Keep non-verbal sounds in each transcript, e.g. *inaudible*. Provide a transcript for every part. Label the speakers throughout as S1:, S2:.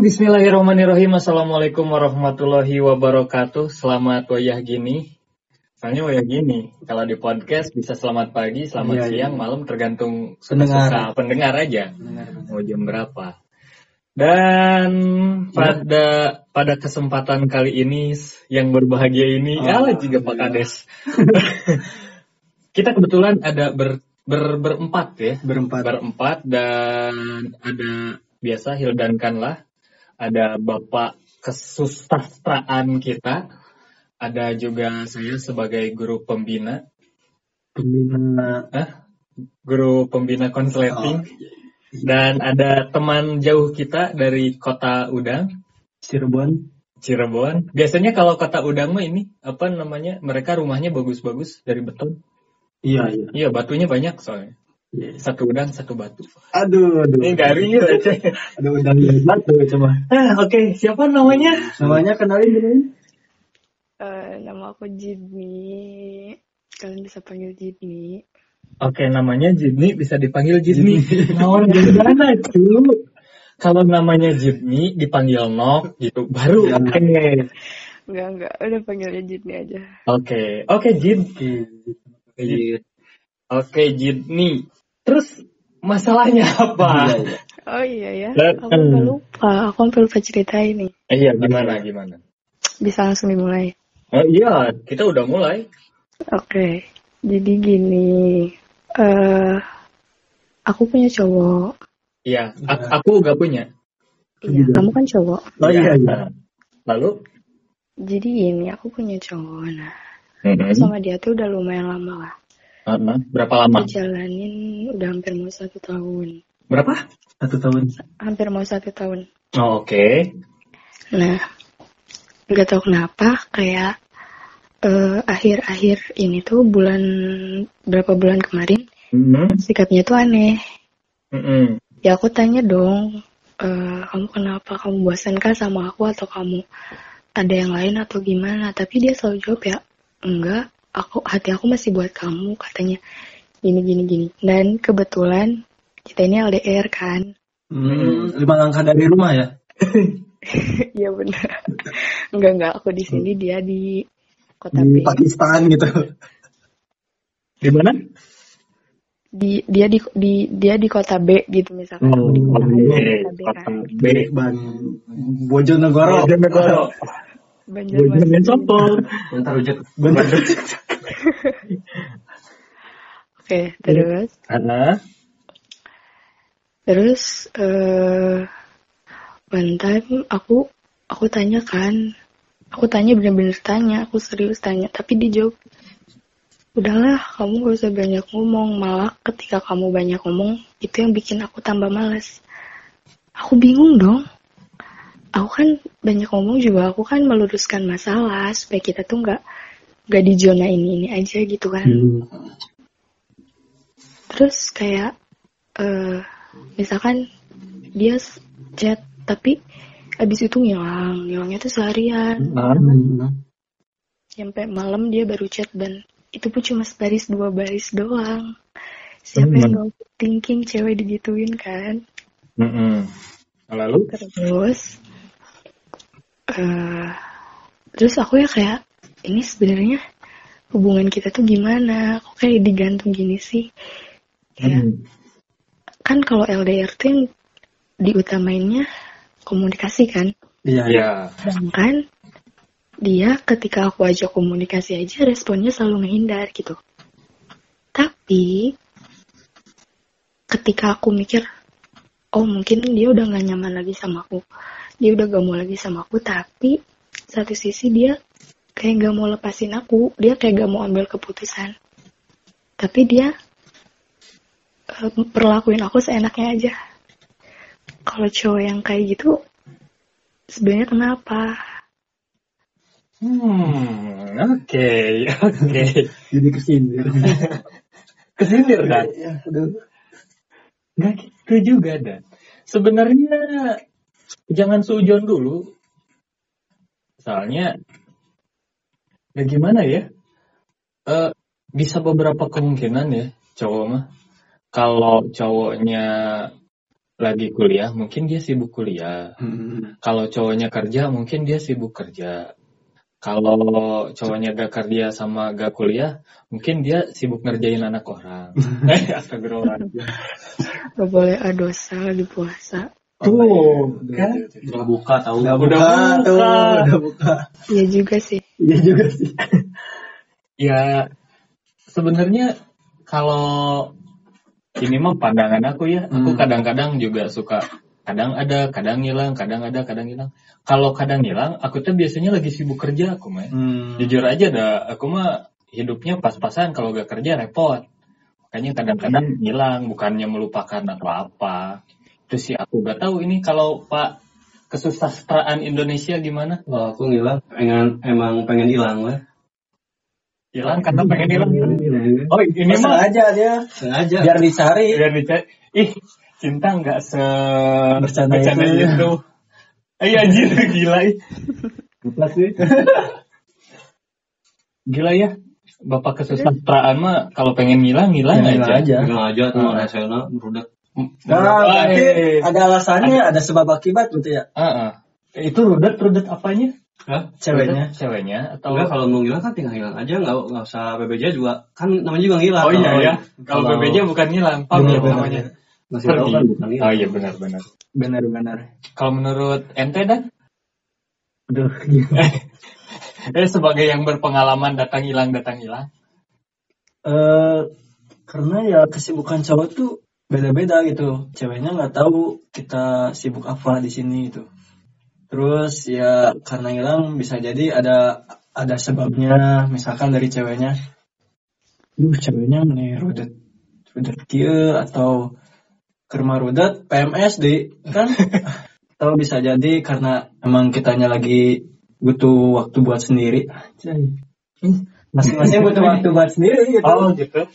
S1: Bismillahirrahmanirrahim. Assalamualaikum warahmatullahi wabarakatuh. Selamat wayah gini. Soalnya wayah gini. Kalau di podcast bisa selamat pagi, selamat
S2: Iya,
S1: siang,
S2: iya.
S1: malam tergantung
S2: Pendengar.
S1: pendengar aja.
S2: Benar.
S1: Mau jam berapa. Dan pada pada kesempatan kali ini yang berbahagia ini,
S2: Oh,
S1: ya juga Pak Kades. *laughs* Kita kebetulan ada ber, ber- berempat ya
S2: Berempat.
S1: berempat dan ada biasa Hildan lah ada Bapak kesusastraan kita, ada juga saya sebagai guru pembina,
S2: Pembina.
S1: guru pembina konsleting,
S2: Oh,
S1: dan ada teman jauh kita dari kota Udang,
S2: Cirebon.
S1: Cirebon. Biasanya kalau kota Udang mah ini apa namanya? Mereka rumahnya bagus-bagus dari beton.
S2: Iya, iya.
S1: Iya, batunya banyak soalnya. Satu udang, satu batu.
S2: Aduh, aduh.
S1: Ini garing ya.
S2: Aduh, udah lihat tuh coba.
S1: Ah, Oke, siapa namanya?
S2: Namanya kenalin dulu.
S3: Eh, nama aku Jidni. Kalian bisa panggil Jidni.
S1: Oke, namanya Jidni bisa dipanggil Jidni. *laughs* Nawar gimana dulu? Kalau namanya Jidni dipanggil Nok gitu, baru
S2: Ya.
S1: oke.
S3: Enggak, enggak. Udah panggilnya Jidni aja.
S1: Oke, oke Jid.
S2: Iya.
S1: Oke Jidni. Terus masalahnya apa?
S2: Iya, iya.
S3: Oh iya ya. Aku sampai lupa. Aku sampai lupa cerita ini.
S1: Eh, iya, gimana gimana?
S3: Bisa langsung dimulai.
S1: Oh iya, kita udah mulai.
S3: Oke. Jadi gini. eh aku punya cowok.
S1: Iya, a- aku gak punya.
S3: Iya,
S2: Juga.
S3: kamu kan cowok.
S2: Oh iya, iya.
S1: Lalu?
S3: Jadi gini, aku punya cowok. Nah,
S1: Mm-hmm.
S3: aku sama dia tuh udah lumayan lama lah.
S1: Uh-uh. Berapa lama?
S3: Jalanin udah hampir mau satu tahun.
S1: Berapa?
S2: Satu tahun.
S3: Hampir mau satu tahun.
S1: Oh, Oke.
S3: Nah, nggak tahu kenapa kayak eh, akhir-akhir ini tuh bulan berapa bulan kemarin
S1: Mhm.
S3: sikapnya tuh aneh.
S1: Mm-mm.
S3: Ya aku tanya dong, eh, kamu kenapa? Kamu bosan kah sama aku atau kamu ada yang lain atau gimana? Tapi dia selalu jawab ya, enggak. Aku hati aku masih buat kamu katanya. Gini gini gini. Dan kebetulan kita ini LDR kan.
S2: Hmm, lima langkah dari rumah ya? *laughs*
S3: Iya benar. enggak enggak aku di sini dia di kota
S2: Di
S3: B.
S2: Pakistan gitu.
S1: Di mana?
S3: di dia di di dia di kota B gitu misalkan
S1: Oh,
S3: aku di kota di
S1: Oke,
S3: kota B
S1: kota
S3: kan
S1: B.
S2: Ban Bojonegoro.
S1: Bojonegoro.
S3: Banjarmasin
S1: Bojonegoro Sopol.
S2: Bentar ujek. Bentar. *laughs*
S3: oke terus
S1: Ana.
S3: terus eh one time aku aku tanya kan aku tanya bener-bener tanya aku serius tanya tapi dia jawab udahlah kamu gak usah banyak ngomong malah ketika kamu banyak ngomong itu yang bikin aku tambah males aku bingung dong aku kan banyak ngomong juga aku kan meluruskan masalah supaya kita tuh nggak nggak di zona ini ini aja gitu kan
S2: Hmm.
S3: terus kayak eh misalkan dia chat tapi abis itu ngilang ngilangnya tuh seharian
S2: Hmm.
S3: sampai malam dia baru chat dan itu pun cuma sebaris dua baris doang siapa yang
S1: Hmm.
S3: gak thinking cewek digituin kan
S1: Mm-mm. Lalu?
S3: terus eh terus aku ya kayak ini sebenarnya hubungan kita tuh gimana kok kayak digantung gini sih kayak
S1: Hmm.
S2: Ya.
S3: kan kalau LDR tuh yang diutamainnya komunikasi kan
S2: Iya, iya.
S1: Ya.
S3: sedangkan dia ketika aku ajak komunikasi aja responnya selalu menghindar gitu tapi ketika aku mikir oh mungkin dia udah gak nyaman lagi sama aku dia udah gak mau lagi sama aku tapi satu sisi dia kayak gak mau lepasin aku dia kayak gak mau ambil keputusan tapi dia eh, perlakuin aku seenaknya aja kalau cowok yang kayak gitu sebenarnya kenapa
S1: Hmm, oke, oke.
S2: Jadi kesindir. *laughs*
S1: Kesindir kan?
S2: Ya, aduh.
S1: Nggak gitu juga dan. Sebenarnya jangan sujon dulu. Soalnya ya gimana ya? Eh bisa beberapa kemungkinan ya cowok mah. Kalau cowoknya lagi kuliah, mungkin dia sibuk kuliah.
S2: Hmm.
S1: Kalau cowoknya kerja, mungkin dia sibuk kerja. Kalau cowoknya gak kerja sama gak kuliah, mungkin dia sibuk ngerjain anak orang. Eh, *laughs* Astagfirullahaladzim.
S3: Gak boleh ada dosa lagi puasa.
S1: Tuh, kan?
S4: Udah buka tahu.
S2: Udah
S1: Udah
S2: buka,
S1: buka.
S2: tuh, udah buka.
S3: Iya juga sih.
S2: Iya juga sih. *laughs*
S1: Ya, sebenarnya kalau ini mah pandangan aku ya, aku
S2: Hmm.
S1: kadang-kadang juga suka kadang ada, kadang hilang, kadang ada, kadang hilang. Kalau kadang hilang, aku tuh biasanya lagi sibuk kerja aku mah.
S2: Hmm.
S1: Jujur aja dah, aku mah hidupnya pas-pasan kalau gak kerja repot. Makanya kadang-kadang hilang, bukannya melupakan atau apa. Itu sih aku gak tahu ini kalau Pak kesusastraan Indonesia gimana?
S4: Kalau aku ngilang, pengen emang pengen hilang lah.
S1: Hilang karena pengen hilang. Oh ini mah
S2: aja dia.
S4: sengaja.
S2: Biar dicari.
S1: biar dicari. Ih, cinta nggak se
S2: Bercanda
S1: bercanda
S2: itu.
S1: itu. Eh anjir gila ih.
S2: Lupa sih. *laughs*
S1: Gila ya. Bapak kesusastraan mah kalau pengen ngilang ngilang
S2: Ya,
S1: aja.
S2: aja.
S4: Hilang aja tuh
S2: Hmm.
S4: rasional, berudak.
S2: Nah, berarti
S1: Eh,
S2: ada alasannya, ada sebab akibat gitu ya.
S1: ah, ah. Itu rudet rudet apanya?
S4: Hah?
S2: Ceweknya.
S1: Rudet Ceweknya atau
S4: Enggak kalau mau ngilang kan tinggal hilang aja, nggak nggak usah BBJ juga. Kan namanya juga ngilang.
S1: Oh iya
S4: Kalau-
S1: ya. Kalau
S4: kalau
S1: BBJ bukan ngilang, paham ya namanya.
S4: Masih tahu kan bukan
S1: Oh
S4: hilang.
S1: iya benar-benar.
S2: Benar-benar.
S1: Kalau menurut ente dan
S2: Aduh, *laughs*
S1: eh sebagai yang berpengalaman datang hilang datang hilang.
S2: Eh, karena ya kesibukan cowok tuh beda-beda gitu. Ceweknya nggak tahu kita sibuk apa di sini gitu. Terus ya karena hilang bisa jadi ada ada sebabnya. Misalkan dari ceweknya, duh ceweknya nih rudet rudet kieu atau kerma rudet PMS di kan *laughs* atau bisa jadi karena emang kitanya lagi butuh waktu buat sendiri. Masing-masing butuh waktu buat sendiri gitu.
S1: Oh gitu.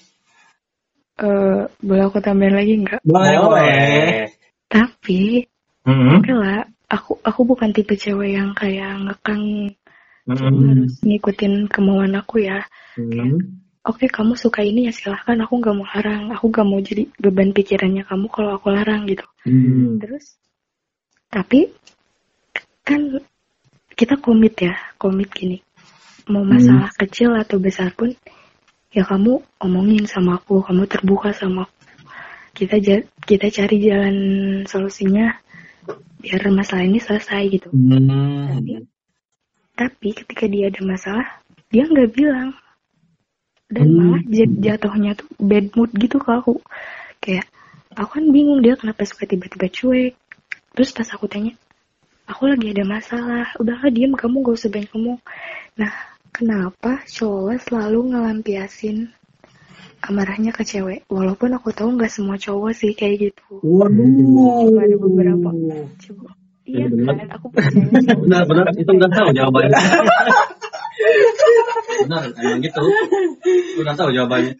S3: Eh, boleh aku tambahin lagi nggak?
S2: Boleh, boleh.
S3: Tapi
S1: Hmm.
S3: oke lah. Aku aku bukan tipe cewek yang kayak ngekang
S1: Hmm.
S3: harus ngikutin kemauan aku ya.
S1: Hmm.
S3: Oke kamu suka ini ya silahkan. Aku nggak mau larang. Aku nggak mau jadi beban pikirannya kamu kalau aku larang gitu.
S1: Hmm.
S3: Terus tapi kan kita komit ya, komit gini. Mau masalah kecil atau besar pun ya kamu omongin sama aku, kamu terbuka sama aku. Kita kita cari jalan solusinya biar masalah ini selesai gitu.
S2: Hmm.
S3: Tapi tapi ketika dia ada masalah, dia nggak bilang. Dan
S2: Hmm.
S3: malah jat- jatuhnya tuh bad mood gitu ke aku. Kayak aku kan bingung dia kenapa suka tiba-tiba cuek. Terus pas aku tanya, aku lagi ada masalah. Udahlah diem kamu gak usah banyak ngomong. Nah, kenapa cowok selalu ngelampiasin amarahnya ke cewek? Walaupun aku tahu nggak semua cowok sih kayak gitu.
S2: Waduh.
S3: Cuma ada beberapa. Coba. Iya kan, aku percaya.
S4: Benar, benar. Itu udah tahu jawabannya. benar, emang gitu. Udah tahu jawabannya.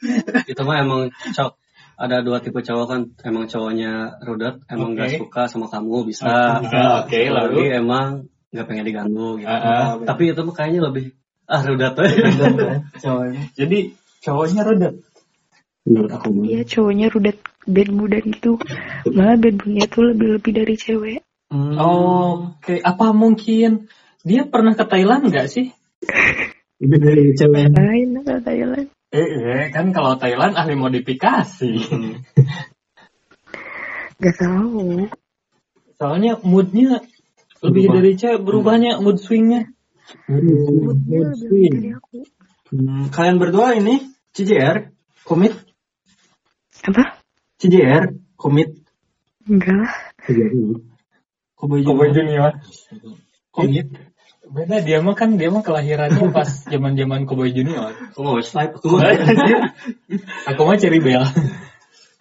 S4: Itu mah emang cowok. Ada dua tipe cowok kan, emang cowoknya rudet, emang
S1: Oke.
S4: gak suka sama kamu bisa.
S1: Oke, lalu?
S4: Lagi emang gak pengen diganggu gitu.
S1: Ah, ah.
S4: Tapi itu mah kayaknya lebih ah rudet.
S2: Cowoknya.
S1: Jadi cowoknya rudet.
S4: Menurut aku.
S3: Iya cowoknya rudet bad moodan gitu. Malah bad moodnya tuh lebih-lebih dari cewek.
S2: Hmm.
S1: Oke, apa mungkin dia pernah ke Thailand nggak sih?
S2: Lebih dari cewek.
S3: Lain ke Thailand.
S1: Eh, eh, kan kalau Thailand ahli modifikasi.
S3: Gak tahu.
S1: Soalnya moodnya lebih
S4: Berubah.
S1: dari cewek, berubahnya mood swingnya.
S3: Lebih aku.
S2: Hmm, Kalian berdua ini CJR komit
S3: Apa?
S2: CJR komit
S3: Enggak lah.
S2: Cowboy
S1: Cowboy
S2: Junior
S1: Junior.
S2: komit.
S1: Beda dia mah kan dia mah kelahirannya pas zaman-zaman Cowboy Junior.
S4: Mau swipe, aku. *laughs*
S1: Aku mah cari bel.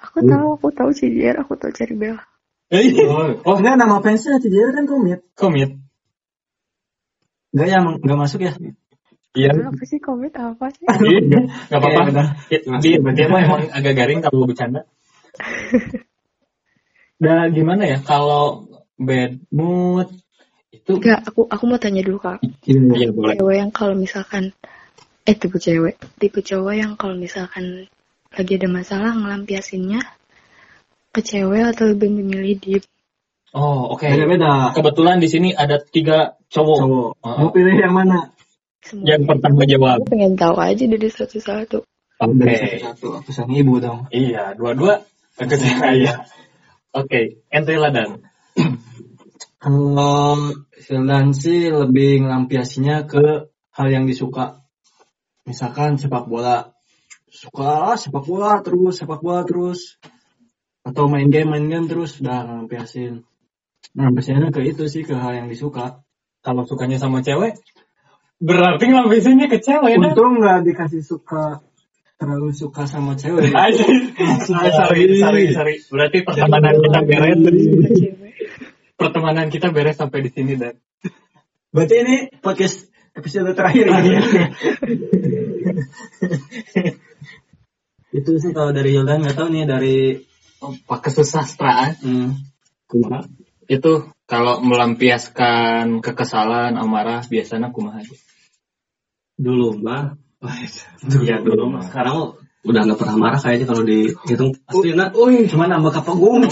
S3: Aku tahu, aku tahu CJR, aku tahu cari bel.
S2: Oh enggak nama fansnya CJR kan komit.
S1: Komit.
S2: Enggak ya emang nggak masuk ya.
S1: Iya.
S3: Apa sih komit apa sih?
S1: Iya, Gak apa-apa. Dia, dia mah emang agak garing kalau bercanda. *laughs* Nah, gimana ya kalau bad mood itu
S3: Enggak, aku aku mau tanya dulu kak.
S1: Iya, boleh.
S3: Cewek yang kalau misalkan eh tipe cewek, tipe cowok yang kalau misalkan lagi ada masalah ngelampiasinnya ke cewek atau lebih memilih deep?
S1: Oh, oke.
S2: Beda-beda.
S1: Kebetulan di sini ada tiga cowok.
S2: Cowok.
S1: Oh.
S2: Mau pilih yang mana?
S3: Semua.
S1: Yang pertama jawab.
S3: Aku pengen tahu aja dari satu-satu.
S1: Oke.
S2: Dari satu. Aku sama ibu dong.
S1: Iya, dua-dua ke saya. Oke, ente ladan.
S2: Kalau Sildan sih lebih ngelampiasinya ke hal yang disuka. Misalkan sepak bola. Suka sepak bola terus, sepak bola terus. Atau main game, main game terus. Udah ngelampiasin. Ngelampiasinnya ke itu sih, ke hal yang disuka.
S1: Kalau sukanya sama cewek, berarti ngelampiasinnya ke cewek.
S2: Untung nggak dikasih suka terlalu suka sama cewek. *laughs*
S1: Aja. Sorry, sorry, sorry. Berarti pertemanan kita beres. Pertemanan kita beres sampai di sini dan.
S2: Berarti ini podcast episode terakhir ini. *laughs* itu sih kalau dari Yoldan nggak tahu nih dari
S1: Pak kesusastraan
S2: hmm,
S1: kumaha itu kalau melampiaskan kekesalan amarah biasanya kumaha aja
S4: Dulu mah.
S1: Iya, dulu mah.
S4: Sekarang udah nggak pernah marah kayaknya kalau dihitung. Pasti nak.
S2: Wih, cuma nambah kapagum.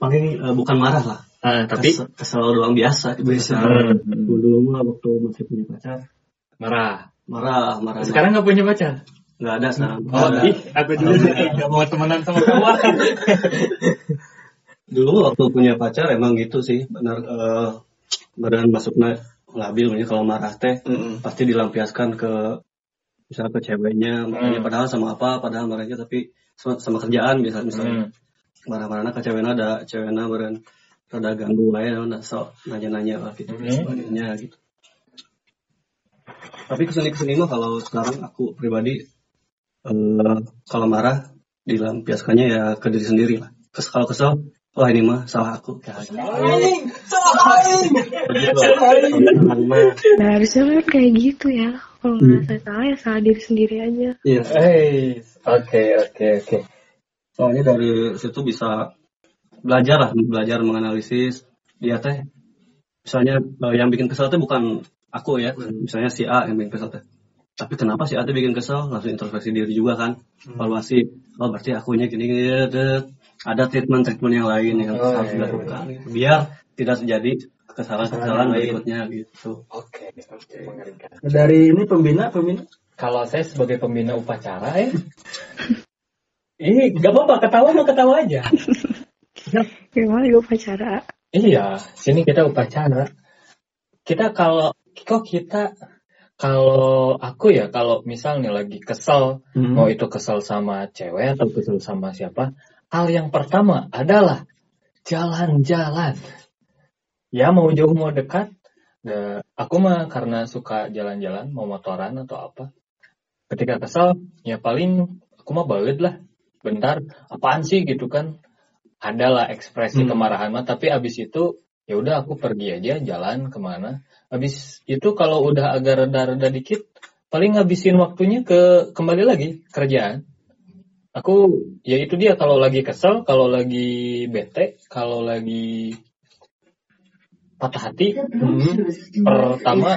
S4: Paling eh, bukan marah lah.
S1: Ah, tapi
S4: Kesel, kesel doang biasa. Biasa.
S1: Hmm.
S4: Dulu mah waktu masih punya pacar.
S1: marah
S4: Marah, marah.
S1: sekarang nggak punya pacar
S4: nggak ada sekarang.
S1: oh ih aku juga nggak mau temenan sama kamu *laughs*
S4: Dulu waktu punya pacar emang gitu sih. Benar. eh badan masuknya labil. Makanya kalau marah teh
S2: Mm-mm.
S4: pasti dilampiaskan ke misalnya ke ceweknya. Makanya
S1: Hmm.
S4: padahal sama apa? Padahal marahnya tapi sama, sama kerjaan biasa misalnya.
S1: Hmm.
S4: marah-marahnya ke ceweknya ada ceweknya beren rada ganggu aja nah, so nanya-nanya lah gitu
S1: Mhm.
S4: sebagainya gitu tapi ke sini ke sini mah kalau sekarang aku pribadi eh, kalau marah dilampiaskannya ya ke diri sendiri lah kalau kesel wah ini mah salah aku kayak gitu. Begitu.
S3: Nah harusnya kan kayak gitu ya. Kalau ngerasa salah ya salah diri sendiri aja.
S2: Iya.
S1: Hey, oke oke oke.
S4: soalnya dari situ bisa belajar lah belajar menganalisis dia teh misalnya eh, yang bikin kesel tuh bukan aku ya misalnya si A yang bikin kesel teh tapi kenapa si A tuh bikin kesel langsung introspeksi diri juga kan evaluasi oh berarti akunya gini gini ada ada treatment treatment yang lain yang
S1: Oh,
S4: harus
S1: iya,
S4: dilakukan gitu. biar tidak terjadi kesalahan-kesalahan berikutnya gitu
S1: Oke, oke. Mengerikan.
S2: Dari ini pembina, pembina.
S1: Kalau saya sebagai pembina upacara ya, *laughs* ini gak apa-apa ketawa mah ketawa aja. *laughs*
S3: Gimana gue pacara?
S1: Iya, sini kita upacara. Kita kalau kok kita kalau aku ya kalau misal nih lagi kesel,
S2: Hmm.
S1: mau itu kesel sama cewek atau kesel sama siapa, hal yang pertama adalah jalan-jalan. Ya mau jauh mau dekat, aku mah karena suka jalan-jalan, mau motoran atau apa. Ketika kesel, ya paling aku mah balik lah. Bentar, apaan sih gitu kan? Adalah ekspresi
S2: Hmm.
S1: kemarahan mah, tapi abis itu ya udah aku pergi aja jalan ke mana. Abis itu kalau udah agak reda-reda dikit, paling ngabisin waktunya ke kembali lagi kerjaan. Aku ya itu dia kalau lagi kesel, kalau lagi bete, kalau lagi patah hati,
S5: Pertama,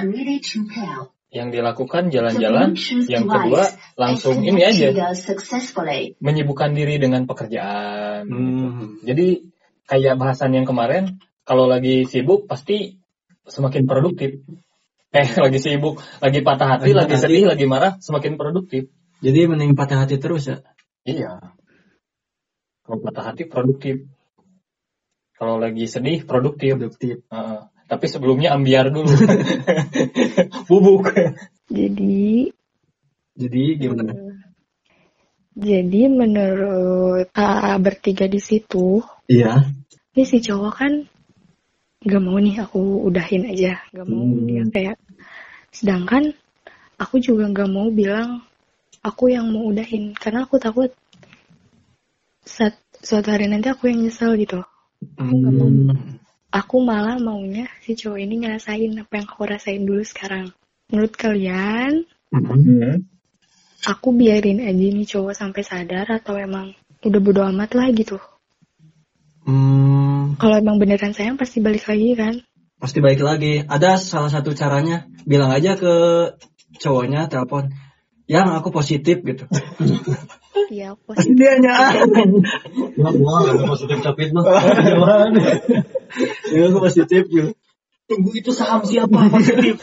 S1: yang dilakukan jalan-jalan, yang kedua langsung ini aja menyibukkan diri dengan pekerjaan.
S2: Hmm.
S1: Jadi kayak bahasan yang kemarin, kalau lagi sibuk pasti semakin produktif. *laughs* Eh lagi sibuk, lagi patah hati,
S2: Lagi
S1: lagi
S2: patah
S1: sedih, lagi marah, semakin produktif.
S2: Jadi mending patah hati terus ya.
S1: Iya. Kalau patah hati produktif. Kalau lagi sedih produktif.
S2: Produktif.
S1: Heeh. Tapi sebelumnya ambiar dulu. *laughs* Bubuk.
S3: Jadi,
S2: Jadi gimana?
S3: jadi menurut AA bertiga di situ,
S2: Iya.
S3: ini si cowok kan gak mau nih aku udahin aja, gak mau
S2: Hmm.
S3: dia kayak. Sedangkan aku juga gak mau bilang aku yang mau udahin, karena aku takut saat suatu hari nanti aku yang nyesel gitu. nggak mau.
S2: Hmm.
S3: Aku malah maunya si cowok ini ngerasain apa yang aku rasain dulu sekarang. Menurut kalian,
S2: Hmm.
S3: aku biarin aja nih cowok sampai sadar atau emang udah bodo amat lah gitu.
S2: Hmm.
S3: Kalau emang beneran sayang pasti balik lagi kan.
S2: Pasti balik lagi. Ada salah satu caranya, bilang aja ke cowoknya telepon, yang aku positif gitu. *laughs*
S3: Iya positif.
S2: Dia nya.
S4: Wah, wah, ada positif capit mah. *laughs*
S2: Ya aku positif gitu.
S1: Tunggu itu saham siapa positif?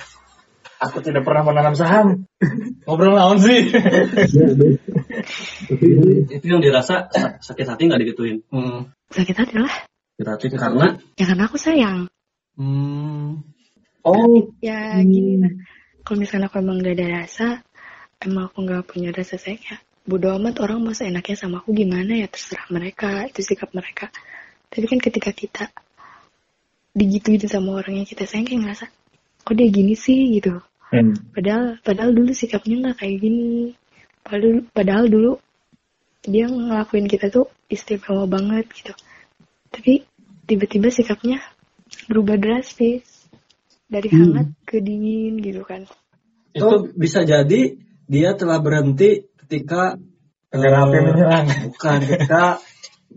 S1: Aku tidak pernah menanam saham. Ngobrol naon sih?
S4: Tapi itu yang dirasa sakit hati nggak digituin.
S2: Hmm.
S3: Sakit hati lah.
S4: Sakit hati karena
S3: Ya karena aku sayang.
S2: Hmm.
S1: Oh,
S3: Ya gini lah. Kalau misalnya aku emang gak ada rasa, emang aku gak punya rasa sayang ya. Bodo amat orang mau seenaknya sama aku gimana ya terserah mereka, itu sikap mereka. Tapi kan ketika kita digituin sama orang yang kita sayang kayak ngerasa, kok dia gini sih gitu.
S1: hmm.
S3: Padahal padahal dulu sikapnya nggak kayak gini. Padahal, padahal dulu dia ngelakuin kita tuh istimewa banget gitu. Tapi tiba-tiba sikapnya berubah drastis dari hangat ke dingin gitu kan.
S1: itu
S2: Itu bisa jadi dia telah berhenti ketika eh,
S1: menyerang.
S2: bukan ketika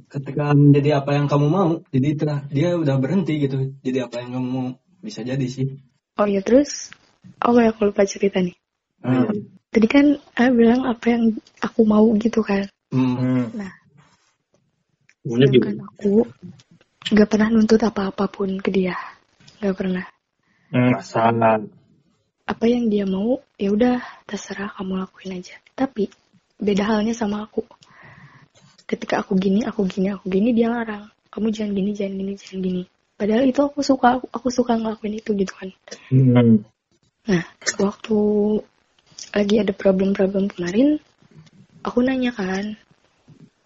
S2: ketika menjadi apa yang kamu mau jadi telah dia udah berhenti gitu jadi apa yang kamu mau bisa jadi sih
S3: Oh iya terus, oh ya aku lupa cerita nih.
S2: Hmm.
S3: Tadi kan aku bilang apa yang aku mau gitu kan.
S2: Hmm.
S1: Hmm.
S4: maunya gitu.
S3: Sedangkan aku gak pernah nuntut apa-apapun ke dia. Gak pernah.
S1: Hmm, masalah.
S3: Apa yang dia mau, ya udah terserah kamu lakuin aja. Tapi beda halnya sama aku. Ketika aku gini, aku gini, aku gini, dia larang. Kamu jangan gini, jangan gini, jangan gini. Padahal itu aku suka, aku, aku suka ngelakuin itu gitu kan.
S1: Hmm.
S3: Nah, waktu lagi ada problem-problem kemarin, aku nanya kan,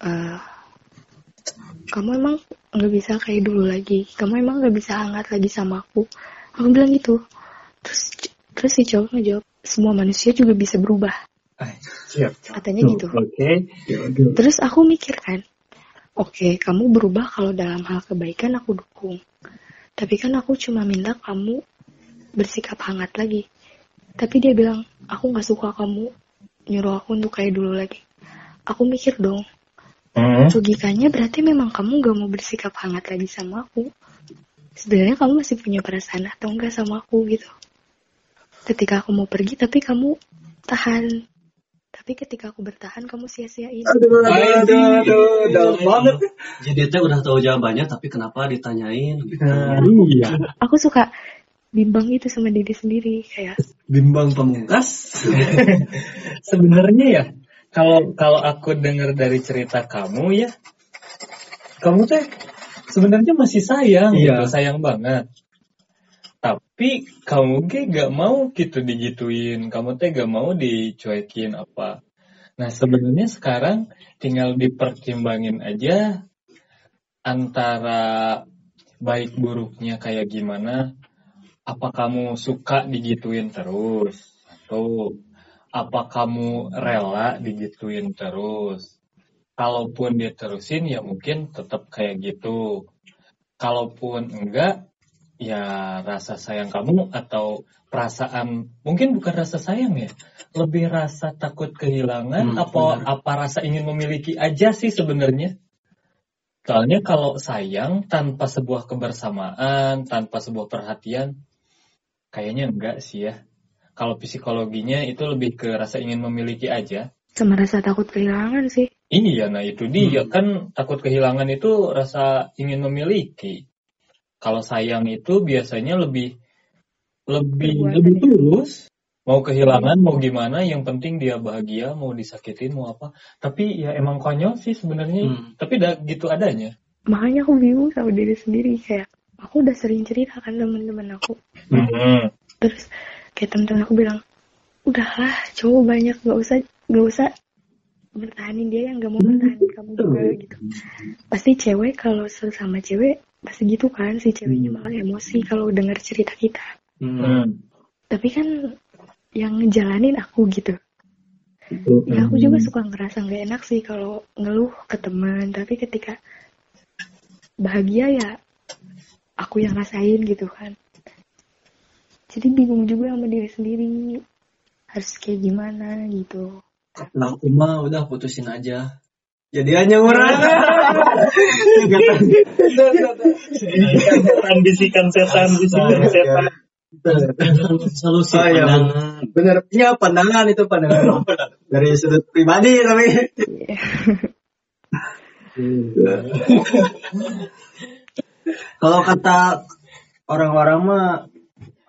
S3: "Eh, kamu emang nggak bisa kayak dulu lagi? Kamu emang nggak bisa hangat lagi sama aku? Aku bilang gitu. Terus, terus si cowok ngejawab, semua manusia juga bisa berubah.
S1: Siap.
S3: Katanya gitu.
S1: Oke.
S3: Terus aku mikir kan, oke kamu berubah kalau dalam hal kebaikan aku dukung. Tapi kan aku cuma minta kamu bersikap hangat lagi. Tapi dia bilang, aku gak suka kamu nyuruh aku untuk kayak dulu lagi. Aku mikir dong,
S1: Hmm.
S3: logikanya berarti memang kamu gak mau bersikap hangat lagi sama aku. Sebenarnya kamu masih punya perasaan atau enggak sama aku gitu. Ketika aku mau pergi tapi kamu tahan. Tapi ketika aku bertahan kamu sia-siain.
S2: aduh aduh aduh dalam banget
S4: Jadi teh udah tahu jawabannya tapi kenapa ditanyain gitu.
S1: Iya.
S3: Aku suka bimbang itu sama diri sendiri kayak
S2: bimbang pamungkas *laughs*
S1: Sebenarnya ya, kalau kalau aku dengar dari cerita kamu ya, kamu teh sebenarnya masih sayang,
S2: Iya.
S1: gitu, sayang banget. Tapi kamu ge gak mau gitu digituin, kamu teh gak mau dicuekin apa. Nah sebenarnya sekarang tinggal dipertimbangin aja antara baik buruknya kayak gimana. Apa kamu suka digituin terus atau apa kamu rela digituin terus? Kalaupun dia terusin ya mungkin tetap kayak gitu. Kalaupun enggak ya rasa sayang kamu atau perasaan mungkin bukan rasa sayang ya, lebih rasa takut kehilangan
S2: Hmm,
S1: apa
S2: benar.
S1: apa rasa ingin memiliki aja sih sebenarnya. Soalnya kalau sayang tanpa sebuah kebersamaan, tanpa sebuah perhatian, kayaknya enggak sih ya. Kalau psikologinya itu lebih ke rasa ingin memiliki aja.
S3: sama rasa takut kehilangan sih.
S1: Ini ya, nah itu dia kan takut kehilangan itu rasa ingin memiliki. Kalau sayang itu biasanya lebih lebih
S3: Perbuatan
S1: lebih tulus. Mau kehilangan, mau gimana, yang penting dia bahagia, mau disakitin, mau apa. Tapi ya emang konyol sih sebenarnya.
S2: Hmm.
S1: Tapi dah gitu adanya.
S3: Makanya aku bingung sama diri sendiri kayak aku udah sering cerita kan teman-teman aku.
S1: Hmm.
S3: Terus kayak teman-teman aku bilang, udahlah cowok banyak gak usah gak usah bertahanin dia yang gak mau bertahanin kamu juga gitu. Pasti cewek kalau sama cewek pasti gitu kan si ceweknya malah emosi kalau dengar cerita kita.
S1: Hmm.
S3: Tapi kan yang ngejalanin aku gitu. Ya aku juga suka ngerasa nggak enak sih kalau ngeluh ke teman, tapi ketika bahagia ya aku yang rasain gitu kan. Jadi bingung juga sama diri sendiri harus kayak gimana gitu.
S2: Aku mah udah putusin aja. Jadi hanya orang. *laughs*
S1: Bisikan setan, bisikan setan.
S4: Solusi
S2: Oh, iya.
S4: pandangan.
S2: Bener, iya pandangan itu pandangan dari sudut pribadi tapi.
S3: Iya.
S2: Kalau kata orang-orang mah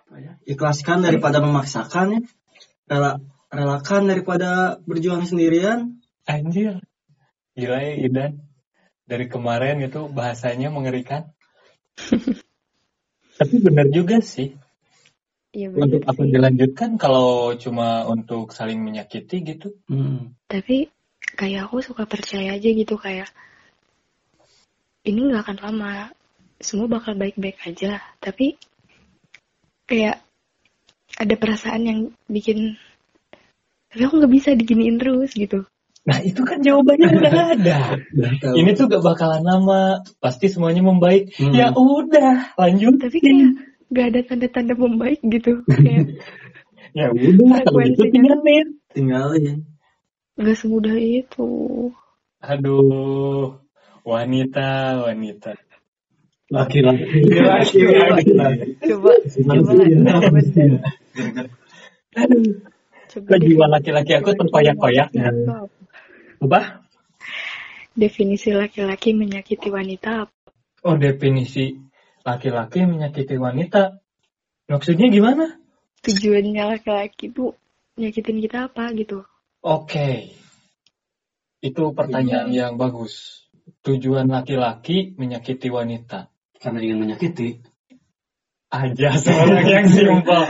S2: apa ya, ikhlaskan daripada memaksakan ya. Rela, relakan daripada berjuang sendirian.
S1: Anjir. Gila ya Idan. Dari kemarin itu bahasanya mengerikan. *laughs* Tapi benar juga sih.
S3: Iya bener
S1: Untuk apa dilanjutkan kalau cuma untuk saling menyakiti gitu.
S2: Hmm.
S3: Tapi kayak aku suka percaya aja gitu kayak ini nggak akan lama. Semua bakal baik-baik aja. Tapi kayak ada perasaan yang bikin tapi aku nggak bisa diginiin terus gitu.
S1: Nah itu kan jawabannya udah *laughs* ada. Ini tuh gak bakalan lama. Pasti semuanya membaik.
S2: Hmm.
S1: Ya udah lanjut.
S3: Tapi kayak nggak ada tanda-tanda membaik gitu. Kayak *laughs*
S1: Ya udah kalau gitu tinggalin.
S2: tinggalin.
S3: nggak semudah itu.
S1: Aduh. Wanita, wanita.
S4: Laki-laki.
S1: Laki-laki.
S3: Coba, coba, coba, coba
S1: Kok jiwa laki-laki aku terkoyak-koyak ya?
S3: Apa?
S1: Apa?
S3: Definisi laki-laki menyakiti wanita apa?
S1: Oh definisi laki-laki menyakiti wanita. Maksudnya gimana?
S3: Tujuannya laki-laki tuh nyakitin kita apa gitu?
S1: Oke. Itu pertanyaan yang bagus. Tujuan laki-laki menyakiti wanita.
S4: Karena ingin menyakiti.
S1: Aja seorang yang *laughs* simpel.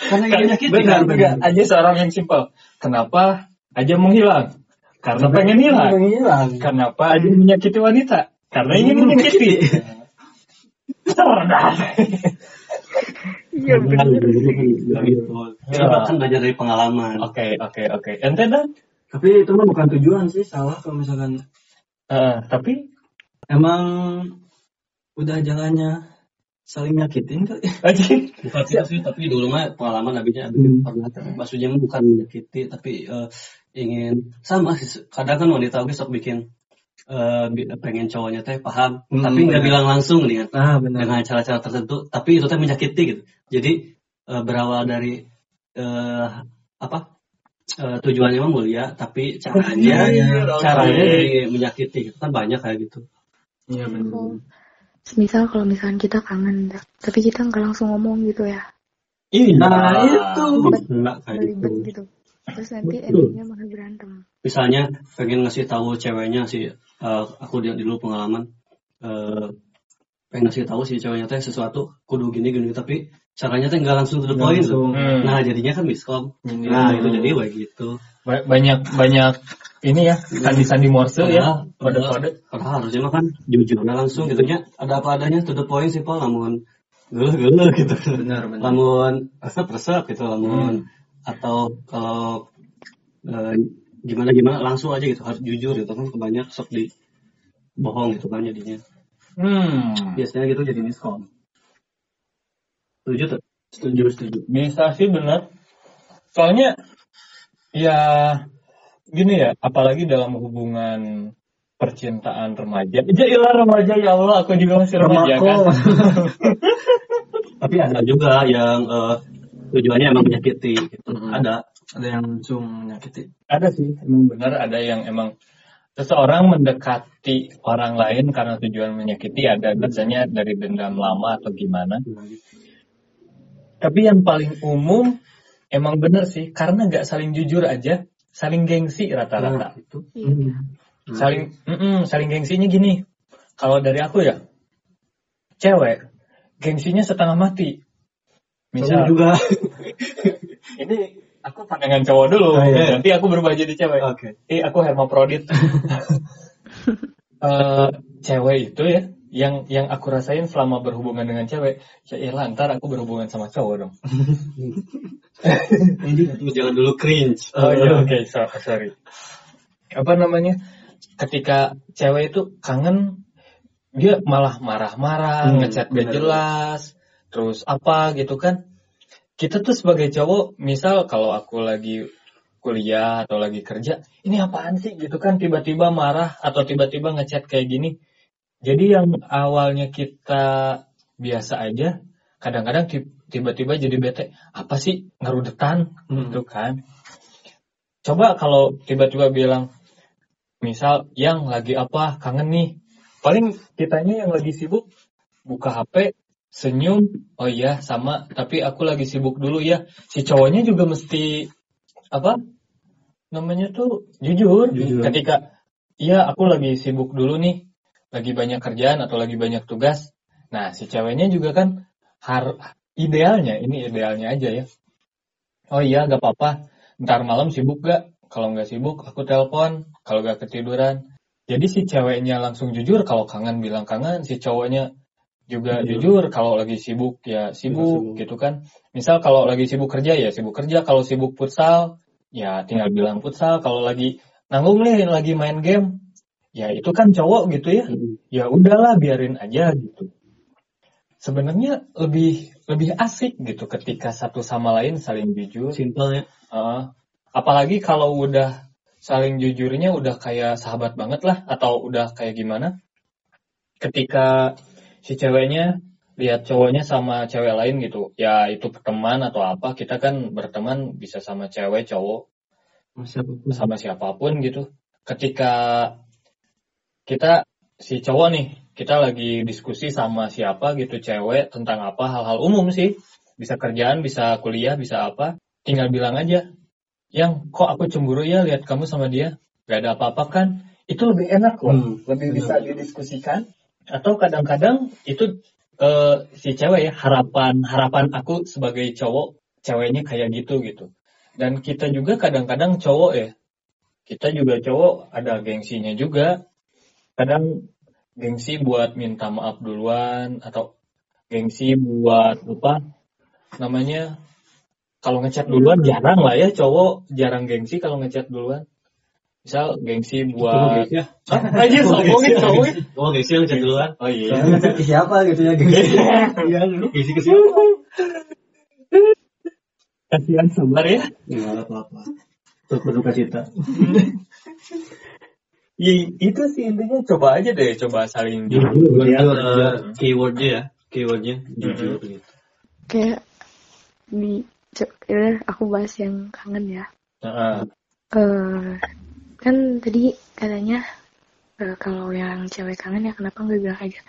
S4: Karena ingin menyakiti.
S2: Benar,
S4: kan?
S2: benar.
S1: Aja seorang yang simpel. Kenapa aja menghilang? Karena pengen hilang.
S2: Menghilang.
S1: Kenapa aja menyakiti wanita? Karena ingin menyakiti. *laughs* Cerdas.
S3: Iya
S4: Kan
S3: bener.
S4: dulu kan belajar dari pengalaman.
S1: Oke, oke, oke. Ente dan?
S2: Tapi itu mah bukan tujuan sih, salah kalau misalkan
S1: Eh, tapi
S2: emang udah jalannya saling nyakitin kali.
S1: aja.
S4: Bukan sih, tapi dulu mah pengalaman abinya
S2: Hmm.
S4: pernah maksudnya bukan menyakiti, tapi eh, ingin sama sih. Kadang kan wanita oke sok bikin eh, bi- pengen cowoknya teh paham,
S2: Hmm,
S4: tapi nggak bilang langsung nih kan.
S2: Nah, benar.
S4: dengan cara-cara tertentu, tapi itu teh menyakiti gitu. Jadi eh, berawal dari eh, apa eh, tujuannya mah mulia, tapi caranya *laughs*
S2: Iya, iya,
S4: caranya jadi menyakiti gitu kan banyak kayak gitu.
S2: Iya benar.
S3: Misal kalau misalkan kita kangen, tapi kita nggak langsung ngomong gitu ya,
S1: Iya.
S2: Nah, itu.
S4: Enggak kayak gitu.
S3: gitu. Terus nanti
S4: Betul.
S3: endingnya malah berantem.
S4: Misalnya pengen ngasih tahu ceweknya sih, eh, aku dia dulu pengalaman eh, pengen ngasih tahu si ceweknya teh sesuatu kudu gini gini tapi caranya teh nggak langsung to the point.
S1: Hmm.
S4: Nah jadinya kan miskom.
S2: Ini.
S4: Nah itu jadi kayak gitu.
S1: Ba- banyak banyak ini ya sandi-sandi morse ya
S4: Padahal-
S1: kode-kode
S4: Padahal harusnya mah kan jujur nah langsung gitu nya ada apa adanya to the point sih Pak lamun geuleuh-geuleuh gitu.
S2: Benar, benar.
S4: Lamun resep-resep gitu lamun atau kalau eh, gimana gimana langsung aja gitu harus jujur gitu kan kebanyak sok di bohong gitu kan jadinya.
S1: hmm
S4: Biasanya gitu jadi miskom. Setuju tuh?
S2: Setuju, setuju.
S1: bisa sih benar soalnya ya gini ya apalagi dalam hubungan percintaan remaja ya ilah remaja ya Allah aku juga masih remaja kan
S2: Remako. *laughs* *laughs*
S4: Tapi ada juga yang eh, tujuannya emang menyakiti gitu.
S2: Mm-mm.
S4: Ada.
S2: Ada yang langsung menyakiti.
S1: ada sih emang benar ada yang emang seseorang mendekati orang lain karena tujuan menyakiti ada biasanya dari dendam lama atau gimana Tapi yang paling umum emang bener sih karena nggak saling jujur aja, saling gengsi rata-rata.
S4: Itu.
S3: Iya.
S1: Saling, mm-mm, saling gengsinya gini. Kalau dari aku ya, cewek gengsinya setengah mati.
S2: Kamu
S1: Misal,
S2: juga. *laughs*
S1: ini aku pandangan cowok dulu,
S2: Oh, iya.
S1: nanti aku berubah jadi cewek.
S4: Oke.
S1: Eh, aku hermaprodit. *laughs* Eh, cewek itu ya, yang yang aku rasain selama berhubungan dengan cewek, ya elah, ntar aku berhubungan sama cowok dong. *laughs*
S4: Jangan dulu cringe.
S1: Oh iya, oke, so- sorry. Apa namanya? Ketika cewek itu kangen, dia malah marah-marah,
S2: Hmm,
S1: ngechat gak jelas, terus apa gitu kan? Kita tuh sebagai cowok, misal kalau aku lagi kuliah atau lagi kerja, ini apaan sih gitu kan? Tiba-tiba marah atau tiba-tiba ngechat kayak gini. Jadi yang awalnya kita biasa aja, kadang-kadang ti- tiba-tiba jadi bete apa sih ngarudetan
S2: Hmm.
S1: gitu kan coba kalau tiba-tiba bilang misal yang lagi apa kangen nih paling kitanya yang lagi sibuk buka HP senyum. Oh iya sama. Tapi aku lagi sibuk dulu ya. Si cowoknya juga mesti apa namanya tuh jujur,
S2: Jujur.
S1: ketika iya aku lagi sibuk dulu nih. Lagi banyak kerjaan atau lagi banyak tugas. Nah si ceweknya juga kan har idealnya ini idealnya aja ya. Oh iya gak apa-apa. Ntar malam sibuk gak kalau nggak sibuk aku telepon. Kalau gak ketiduran. Jadi si ceweknya langsung jujur kalau kangen bilang kangen si cowoknya juga jujur kalau lagi sibuk ya sibuk
S2: sibuk.
S1: gitu kan misal kalau lagi sibuk kerja ya sibuk kerja kalau sibuk futsal ya tinggal bilang futsal kalau lagi nanggung nih lagi main game ya itu kan cowok gitu ya
S4: Mm.
S1: ya udahlah biarin aja gitu sebenarnya lebih lebih asik gitu ketika satu sama lain saling jujur
S4: Simple ya.
S1: Heeh. apalagi kalau udah saling jujurnya udah kayak sahabat banget lah atau udah kayak gimana ketika si ceweknya lihat cowoknya sama cewek lain gitu. Ya itu teman atau apa kita kan berteman bisa sama cewek cowok.
S4: Allah.
S1: sama siapa pun gitu. Ketika kita si cowok nih kita lagi diskusi sama siapa gitu cewek tentang apa hal-hal umum sih. Bisa kerjaan bisa kuliah bisa apa. Tinggal bilang aja yang kok aku cemburu ya lihat kamu sama dia? Gak ada apa-apa kan? Itu lebih enak loh.
S2: Hmm,
S1: lebih bisa didiskusikan atau kadang-kadang itu eh, si cewek ya harapan harapan aku sebagai cowok ceweknya kayak gitu gitu. Dan kita juga kadang-kadang cowok ya kita juga cowok ada gengsinya juga. Kadang gengsi buat minta maaf duluan atau gengsi buat apa namanya kalau ngechat duluan jarang lah ya cowok jarang gengsi kalau ngechat duluan misal gengsi buat
S4: ya.
S1: Aja sombongin sombongin
S4: Oh guys ya ngechat duluan.
S1: oh iya
S2: ke siapa gitu ya gengsi. *laughs* Iya,
S4: Gengsi ke siapa?
S1: kasihan sabar ya
S4: Enggak apa-apa. Untuk berduka cita.
S1: Ya, itu sih intinya coba aja deh coba saling jujur
S4: Jujur,
S2: Iya,
S4: eh, keywordnya ya. Keywordnya jujur gitu.
S3: kayak di ya aku bahas yang kangen ya
S1: Heeh.
S3: eh kan tadi katanya eh, kalau yang cewek kangen ya kenapa nggak bilang aja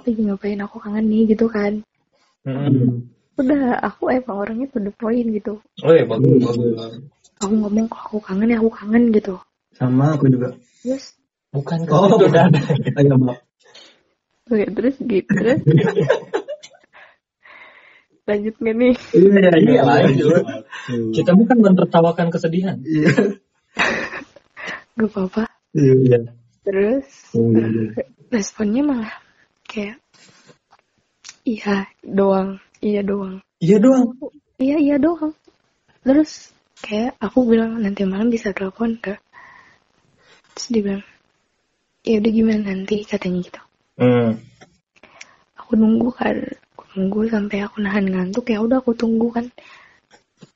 S3: lagi ngapain? Aku kangen nih gitu kan.
S1: Mm-mm.
S3: udah aku emang orangnya to the point gitu.
S1: Oh ya bagus bagus
S3: aku ngomong kalau aku kangen ya? Aku kangen gitu.
S2: Sama aku juga.
S3: terus?
S1: Bukan
S2: Oh,
S1: oh, itu dan
S2: Ayo, Mbak.
S3: oke terus gitu. Terus *laughs* lanjut nggak nih?
S2: Iya,
S1: iya lanjut. Kita bukan menertawakan kesedihan.
S2: Iya.
S3: Gak apa-apa
S2: Iya.
S3: terus
S2: iya. *laughs*
S3: responnya malah kayak iya doang iya doang
S1: iya doang
S3: iya iya doang terus kayak aku bilang nanti malam bisa telepon gak terus dia bilang ya udah gimana nanti katanya gitu
S1: hmm.
S3: aku nunggu kan aku nunggu sampai aku nahan ngantuk ya udah aku tunggu kan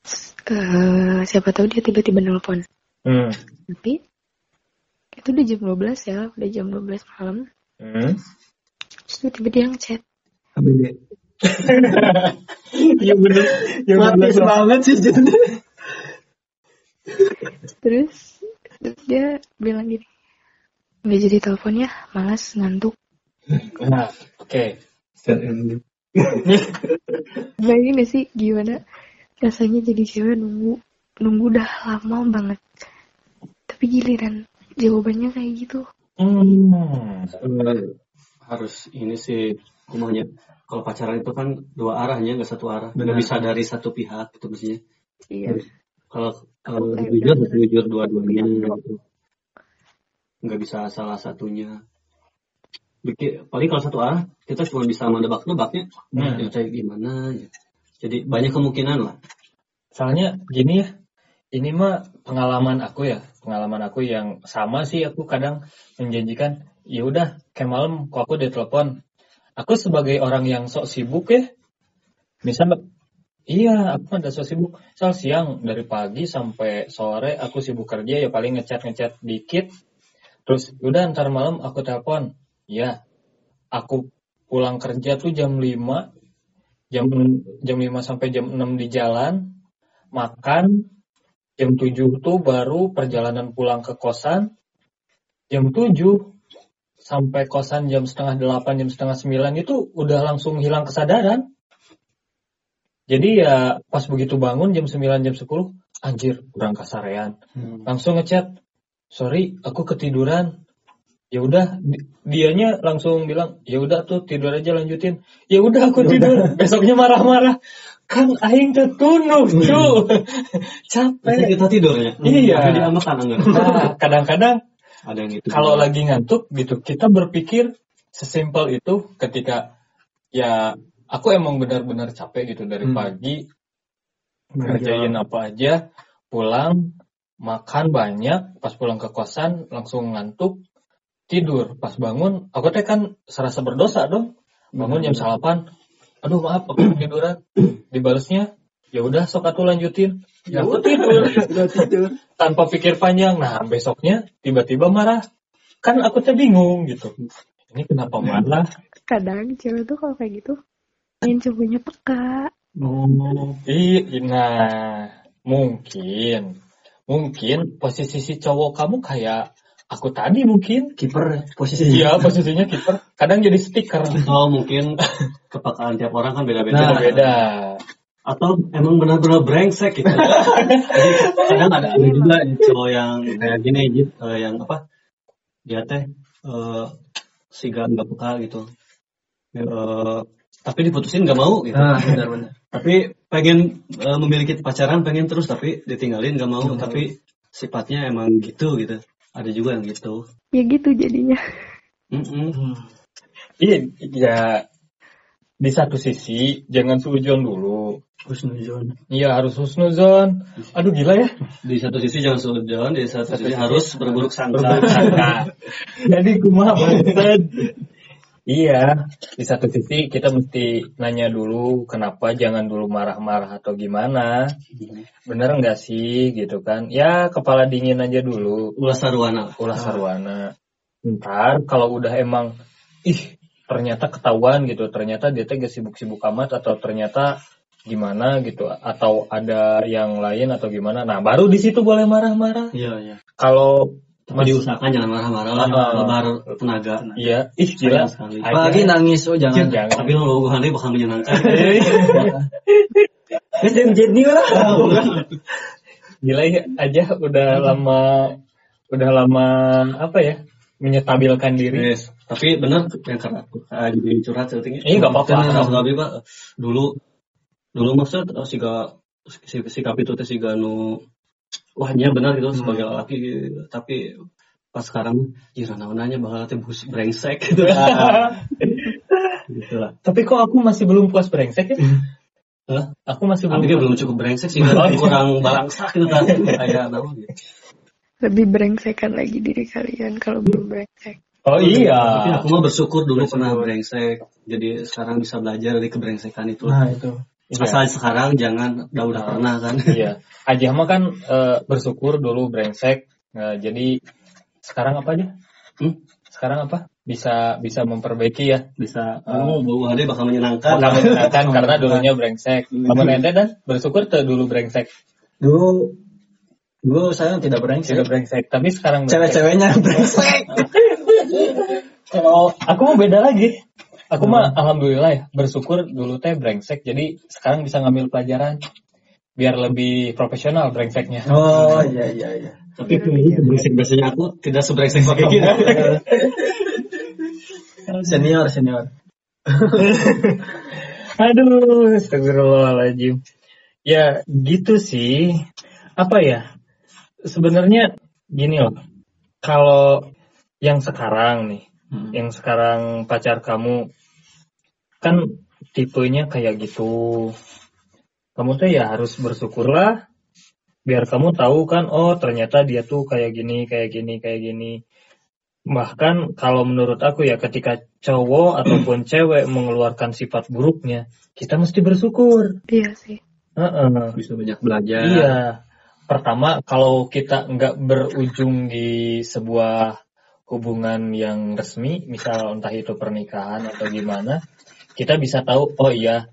S3: Terus, eh, siapa tahu dia tiba-tiba nelpon
S1: Hmm.
S3: tapi itu udah jam 12 ya udah jam 12 malam
S1: Hmm.
S3: terus tiba-tiba dia ngechat. *laughs*
S1: Iya bener. Yang
S2: Matis
S1: bener.
S2: banget sih jadi.
S3: terus, terus dia bilang gini nggak jadi telepon ya malas ngantuk
S1: Nah, oke. *laughs*
S3: bayangin gak sih gimana rasanya jadi cewek nunggu nunggu udah lama banget tapi giliran jawabannya kayak gitu
S1: Hmm.
S4: Eh, harus ini sih kumanya kalau pacaran itu kan dua arahnya nggak satu arah
S2: Benar.
S4: nggak bisa dari satu pihak gitu mestinya
S3: iya
S4: kalau kalau jujur harus jujur dua-duanya gitu. nggak bisa salah satunya Biki- paling kalau satu arah kita cuma bisa mendebak-debaknya
S1: Hmm.
S4: ya kayak gimana gitu. jadi banyak kemungkinan lah
S1: Soalnya gini ya, ini mah pengalaman aku ya, pengalaman aku yang sama sih aku kadang menjanjikan, ya udah kayak malam kok aku ditelepon. Aku sebagai orang yang sok sibuk ya, misal iya aku ada sok sibuk, misal siang dari pagi sampai sore aku sibuk kerja ya paling ngechat ngechat dikit, terus udah ntar malam aku telepon, ya aku pulang kerja tuh jam 5 jam jam 5 sampai jam 6 di jalan, makan, jam 7 tuh baru perjalanan pulang ke kosan, jam 7 sampai kosan jam setengah delapan, jam setengah sembilan itu udah langsung hilang kesadaran. Jadi ya pas begitu bangun jam 9, jam 10, anjir kurang kasarean.
S2: Hmm.
S1: Langsung ngechat, sorry aku ketiduran. Ya udah, di- dianya langsung bilang, ya udah tuh tidur aja lanjutin. Ya udah aku tidur. Besoknya marah-marah. Kan aing tertunuk, cu. *laughs* Capek.
S4: kita tidurnya.
S1: Iya.
S4: Tapi dia makan enggak.
S1: Nah, kadang-kadang
S4: Ada yang gitu.
S1: kalau lagi ngantuk gitu, kita berpikir sesimpel itu ketika ya aku emang benar-benar capek gitu dari
S2: Hmm.
S1: pagi ngerjain apa aja, pulang makan banyak, pas pulang ke kosan langsung ngantuk, tidur, pas bangun aku teh kan serasa berdosa dong. Bangun jam salapan, aduh maaf aku tiduran, dibalesnya ya udah sok atuh lanjutin. Ya aku tidur *laughs*
S2: Udah tidur.
S1: tanpa pikir panjang. Nah, besoknya tiba-tiba marah. Kan aku teh bingung gitu. Ini kenapa marah?
S3: Kadang cewek tuh kalau kayak gitu ingin cowoknya peka.
S2: Oh.
S1: Ih, nah, mungkin. Mungkin posisi si cowok kamu kayak aku tadi mungkin.
S2: Kiper posisi.
S1: Iya, posisinya kiper. Kadang jadi stiker.
S4: Oh mungkin kepekaan tiap orang kan beda-beda.
S2: Nah,
S1: Beda.
S4: Atau emang benar-benar brengsek gitu. Jadi kadang ada ada juga cowok yang kayak gini Jit, eh, yang apa? Dia teh eh siga nggak peka gitu. Eh, tapi diputusin nggak mau gitu.
S2: Nah, benar-benar.
S4: Tapi pengen eh, memiliki pacaran pengen terus tapi ditinggalin nggak mau.
S2: Nggak mau.
S4: Tapi sifatnya emang gitu gitu. Ada juga yang gitu.
S3: Ya gitu jadinya.
S4: Mm-mm.
S2: Hmm.
S1: Iya, ya di satu sisi jangan sujon dulu.
S2: Husnuzon.
S1: Iya harus husnuzon. Aduh gila ya.
S4: Di satu sisi jangan sujon, di satu sisi harus berburuk sangka.
S1: Berburuk sangka. *laughs* Jadi kumaha banget. Iya, di satu sisi kita mesti nanya dulu kenapa jangan dulu marah-marah atau gimana. Bener nggak sih gitu kan? Ya kepala dingin aja dulu.
S4: Ulas sarwana.
S1: Ulah sarwana. Ntar kalau udah emang ih ternyata ketahuan gitu, ternyata dia teh gak sibuk-sibuk amat atau ternyata gimana gitu atau ada yang lain atau gimana. Nah, baru di situ boleh marah-marah.
S4: Iya, iya.
S1: Kalau
S4: Tapi diusahakan jangan marah-marah lah,
S1: Ah.
S4: lebar tenaga.
S1: iya, ih gila.
S2: Apalagi nangis oh jangan.
S1: Jangan.
S4: Tapi lo hari bakal menyenangkan. *laughs*
S2: Jadi jadi lah.
S1: Gila ya aja udah lama udah lama apa ya menyetabilkan diri.
S4: Yes. Tapi bener yang karena aku ah, jadi curhat sepertinya.
S1: Iya, nggak apa-apa.
S4: Karena tapi pak dulu dulu maksud oh, siga si sikap itu teh siga nu wahnya benar gitu sebagai laki tapi pas sekarang jira naonanya bakal bus brengsek *laughs* gitu. gitu lah.
S1: Tapi kok aku masih belum puas brengsek ya?
S4: Hah?
S1: Aku masih belum.
S4: Tapi dia belum cukup brengsek sih,
S1: Oh, iya. *laughs*
S4: kurang balangsak gitu kan. Kayak gitu.
S3: Lebih brengsekan lagi diri kalian kalau belum brengsek.
S1: Oh
S4: Tapi
S1: iya.
S4: aku mah bersyukur dulu pernah brengsek. Jadi sekarang bisa belajar dari kebrengsekan itu.
S2: Nah itu.
S1: Iya.
S4: Asal sekarang jangan udah udah pernah kan.
S1: Iya. *laughs* Aja mah kan eh, bersyukur dulu brengsek. Nah, jadi sekarang apa aja?
S4: Hmm?
S1: Sekarang apa? Bisa bisa memperbaiki ya.
S4: Bisa oh bau hade bakal menyenangkan.
S1: Bakal menyenangkan *laughs* karena dulunya brengsek. Kamu ente dan bersyukur tuh dulu brengsek.
S2: Dulu dulu saya tidak brengsek.
S1: Tidak brengsek. Tapi sekarang.
S2: Cewek-ceweknya brengsek. *laughs*
S1: Kalau aku mau beda lagi. Aku mah alhamdulillah ya bersyukur dulu teh brengsek. Jadi sekarang bisa ngambil pelajaran biar lebih profesional brengseknya.
S2: Oh iya iya iya.
S4: Tapi kayaknya brengsek biasanya aku tidak sebrengsek pakai gitu.
S2: Senior senior. *laughs*
S1: Aduh, astagfirullahaladzim. Ya gitu sih. Apa ya? Sebenarnya gini loh. Kalau yang sekarang nih,
S2: Hmm.
S1: yang sekarang pacar kamu kan tipenya kayak gitu. Kamu tuh ya harus bersyukurlah biar kamu tahu kan oh ternyata dia tuh kayak gini, kayak gini, kayak gini. Bahkan kalau menurut aku ya ketika cowok *clears throat* ataupun cewek mengeluarkan sifat buruknya, kita mesti bersyukur.
S3: Iya sih.
S1: Heeh.
S4: Bisa banyak belajar.
S1: Iya. Pertama, kalau kita nggak berujung di sebuah hubungan yang resmi, misal entah itu pernikahan atau gimana, kita bisa tahu, oh iya,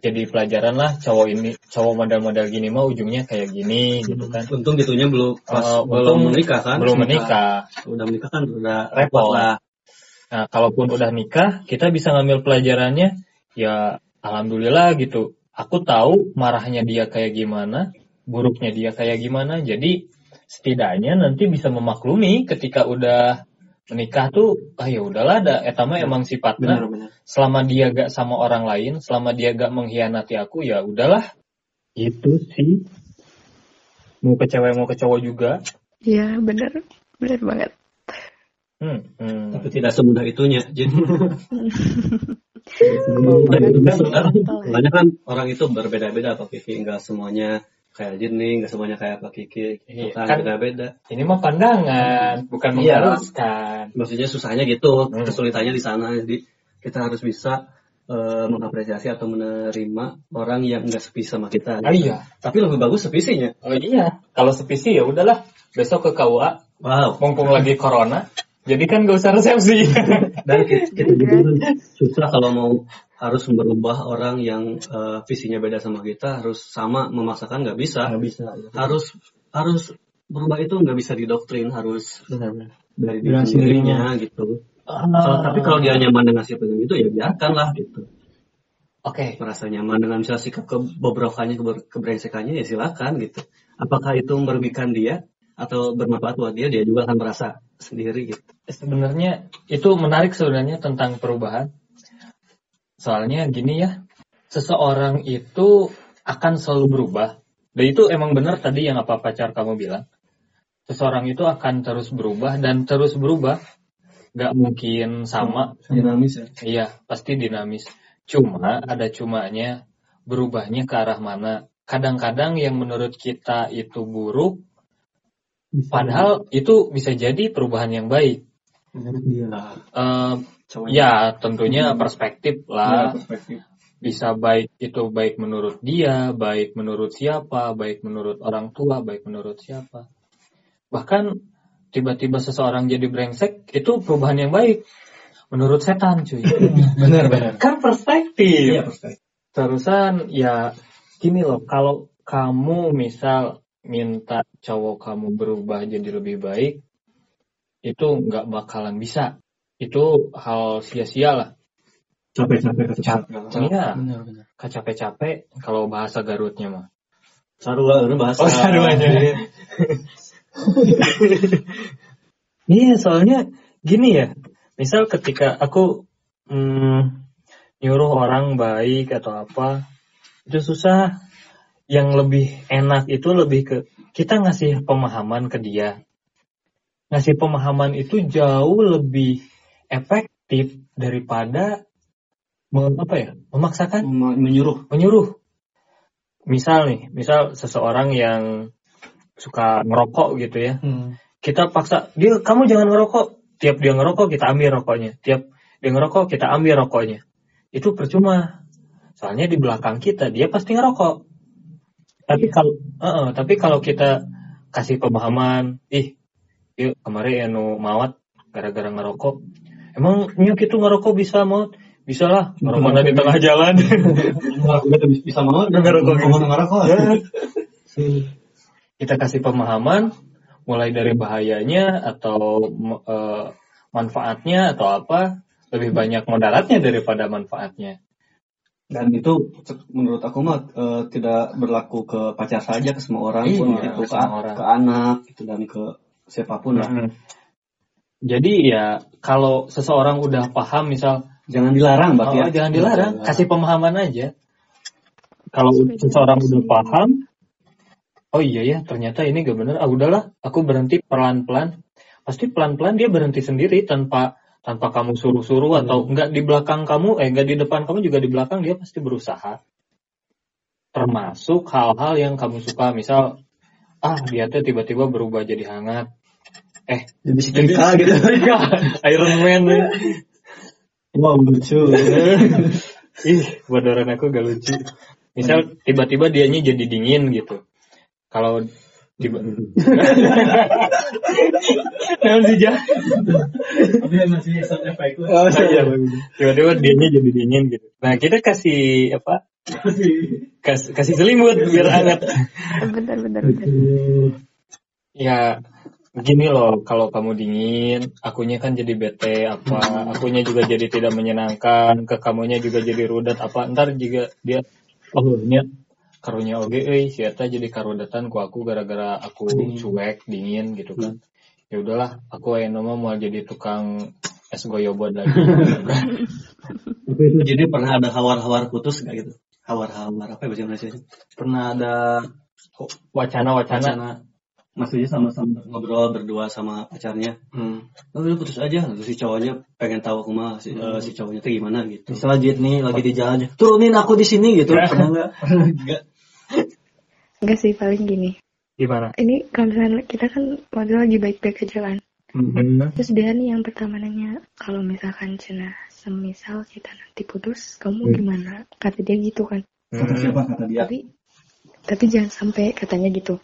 S1: jadi pelajaran lah cowok ini cowok model-model gini mah ujungnya kayak gini gitu kan
S4: Untung gitunya belum pas
S1: Eh,
S4: belum menikah kan?
S1: belum menikah
S4: Udah menikah kan udah
S1: Repot.
S4: lah.
S1: nah kalaupun udah nikah kita bisa ngambil pelajarannya ya alhamdulillah gitu aku tahu marahnya dia kayak gimana buruknya dia kayak gimana jadi setidaknya nanti bisa memaklumi ketika udah menikah tuh ah ya udahlah ada etama emang sifatnya
S2: benar-benar
S1: selama dia gak sama orang lain, selama dia gak mengkhianati aku, ya udahlah. Gitu sih. Mau ke cewek mau ke cowok juga.
S3: Iya, bener. Bener banget.
S1: Hmm, hmm.
S4: Tapi tidak semudah itunya. Jadi *laughs*
S3: Bener
S4: Benar. Makanya kan orang itu berbeda-beda Pak Kiki, enggak semuanya kayak Jenny, enggak semuanya kayak Pak Kiki,
S1: Iya,
S4: kan
S1: kan-
S4: beda-beda.
S1: Ini mah pandangan, bukan
S4: Iya.
S1: mengharuskan.
S4: Maksudnya susahnya gitu,
S1: Hmm.
S4: kesulitannya di sana. Jadi kita harus bisa eh, mengapresiasi atau menerima orang yang enggak sepi sama kita.
S1: Ah, iya.
S4: Tapi lebih bagus sepisinya.
S1: Oh iya. Kalau sepisi ya udahlah. Besok ke KUA,
S4: Wow.
S1: mumpung lagi corona. Jadi kan gak usah resepsi. *laughs*
S4: Dan kita, kita juga susah kalau mau harus merubah orang yang eh, visinya beda sama kita harus sama memaksakan nggak bisa.
S2: nggak bisa
S4: Harus harus berubah itu nggak bisa didoktrin harus
S2: benar-benar
S4: dari diri sendirinya gitu. Kalau- tapi kalau dia nyaman dengan sikap yang itu ya biarkanlah gitu.
S1: Oke.
S4: Merasa nyaman dengan misalnya sikap kebobrokannya, keber- kebrengsekannya ya silakan gitu. Apakah itu merugikan dia atau bermanfaat buat dia, dia juga akan merasa sendiri gitu.
S1: Sebenarnya itu menarik sebenarnya tentang perubahan. Soalnya gini ya, seseorang itu akan selalu berubah. Dan itu emang benar tadi yang apa pacar kamu bilang. Seseorang itu akan terus berubah dan terus berubah. Gak mungkin sama.
S2: dinamis ya
S1: Iya, pasti dinamis. Cuma ada cumanya berubahnya ke arah mana. Kadang-kadang yang menurut kita itu buruk, padahal itu bisa jadi perubahan yang baik.
S2: menurut dia
S4: cowoknya
S1: ya tentunya perspektif
S2: ya,
S1: lah.
S2: perspektif
S1: Bisa baik itu baik menurut dia, baik menurut siapa, baik menurut orang tua, baik menurut siapa. Bahkan tiba-tiba seseorang jadi brengsek itu perubahan yang baik menurut setan cuy. *laughs*
S2: benar-benar
S1: kan perspektif.
S2: iya perspektif
S1: Terusan ya gini loh, kalau kamu misal minta cowok kamu berubah jadi lebih baik, itu nggak bakalan bisa. Itu hal sia-sia lah.
S4: capek-capek
S1: Cap- Iya, capek-capek kalau bahasa Garutnya mah.
S4: Sarua, ini bahasa.
S1: Oh, sarua aja. *laughs* Iya, soalnya gini ya. Misal ketika aku mm, nyuruh orang baik atau apa, itu susah. Yang lebih enak itu lebih ke kita ngasih pemahaman ke dia. Ngasih pemahaman itu jauh lebih efektif daripada apa ya? Memaksakan
S4: menyuruh.
S1: menyuruh. Misal nih, misal seseorang yang suka ngerokok gitu ya.
S2: Hmm.
S1: Kita paksa, dia kamu jangan ngerokok. Tiap dia ngerokok, kita ambil rokoknya. Tiap dia ngerokok, kita ambil rokoknya. Itu percuma. Soalnya di belakang kita dia pasti ngerokok. Tapi kalau Heeh, tapi kalau kita kasih pemahaman, ih, yuk kemarin anu mawat gara-gara ngerokok. Emang nyok itu ngerokok bisa maut? Bisa lah, ngerokok di tengah jalan.
S4: Bisa mau
S1: Ngerokok
S4: ngerokok.
S1: kita kasih pemahaman mulai dari bahayanya atau eh, manfaatnya atau apa lebih banyak mudaratnya daripada manfaatnya
S4: Dan itu menurut aku mah eh, tidak berlaku ke pacar saja ke semua orang pun
S1: Iya,
S4: gitu
S1: ke orang.
S4: ke anak gitu dan ke siapa pun lah.
S1: Mm. jadi ya kalau seseorang udah paham misal
S4: Jangan dilarang, Mbak
S1: oh,
S4: ya.
S1: jangan dilarang kasih pemahaman aja kalau seseorang udah paham oh iya ya ternyata ini gak bener ah udahlah aku berhenti pelan-pelan pasti pelan-pelan dia berhenti sendiri tanpa tanpa kamu suruh-suruh atau enggak di belakang kamu eh enggak di depan kamu juga di belakang dia pasti berusaha. Termasuk hal-hal yang kamu suka misal ah dia tuh tiba-tiba berubah jadi hangat. Eh
S2: jadi setrika gitu. *laughs*
S1: Iron Man.
S2: Wow lucu. *laughs*
S1: Ih bodoran aku gak lucu. Misal tiba-tiba dianya jadi dingin gitu. Kalau *laughs* Nah, sih,
S2: tapi masih sound effect
S1: Oh, iya. Tiba-tiba dianya jadi dingin gitu. Nah, kita kasih apa? Kas- kasih selimut biar hangat.
S3: Bentar, bentar, bentar.
S1: Ya gini loh, kalau kamu dingin, akunya kan jadi bete apa, akunya juga jadi tidak menyenangkan, ke kamunya juga jadi rudat apa, ntar juga dia oh karunya oge euy si eta jadi karudatan ku aku gara-gara aku
S2: Dingin.
S1: cuek, dingin gitu kan. Ya udahlah, aku aya nama mau jadi tukang es goyobot lagi. *laughs*
S4: Tapi itu jadi pernah ada hawar-hawar putus gak gitu? Hawar-hawar apa ya bahasa Indonesia?
S2: Pernah ada
S1: Wacana-wacana.
S2: wacana.
S4: Maksudnya sama-sama ngobrol berdua sama pacarnya.
S2: Hmm.
S4: Oh udah putus aja. Terus si cowoknya pengen tahu kumaha si, eh, si cowoknya tuh gimana gitu.
S2: Misalnya Jit nih lagi di jalan aja, turunin aku di sini gitu. Pernah nggak? *laughs*
S4: Enggak.
S3: Sih, paling gini.
S1: Gimana?
S3: Ini kalau misalnya kita kan waktu lagi baik-baik aja kan. Terus dia nih yang pertama nanya, kalau misalkan cina semisal kita nanti putus, kamu gimana? Kata dia gitu kan.
S4: Kata siapa kata dia?
S3: Tapi tapi jangan sampai katanya gitu.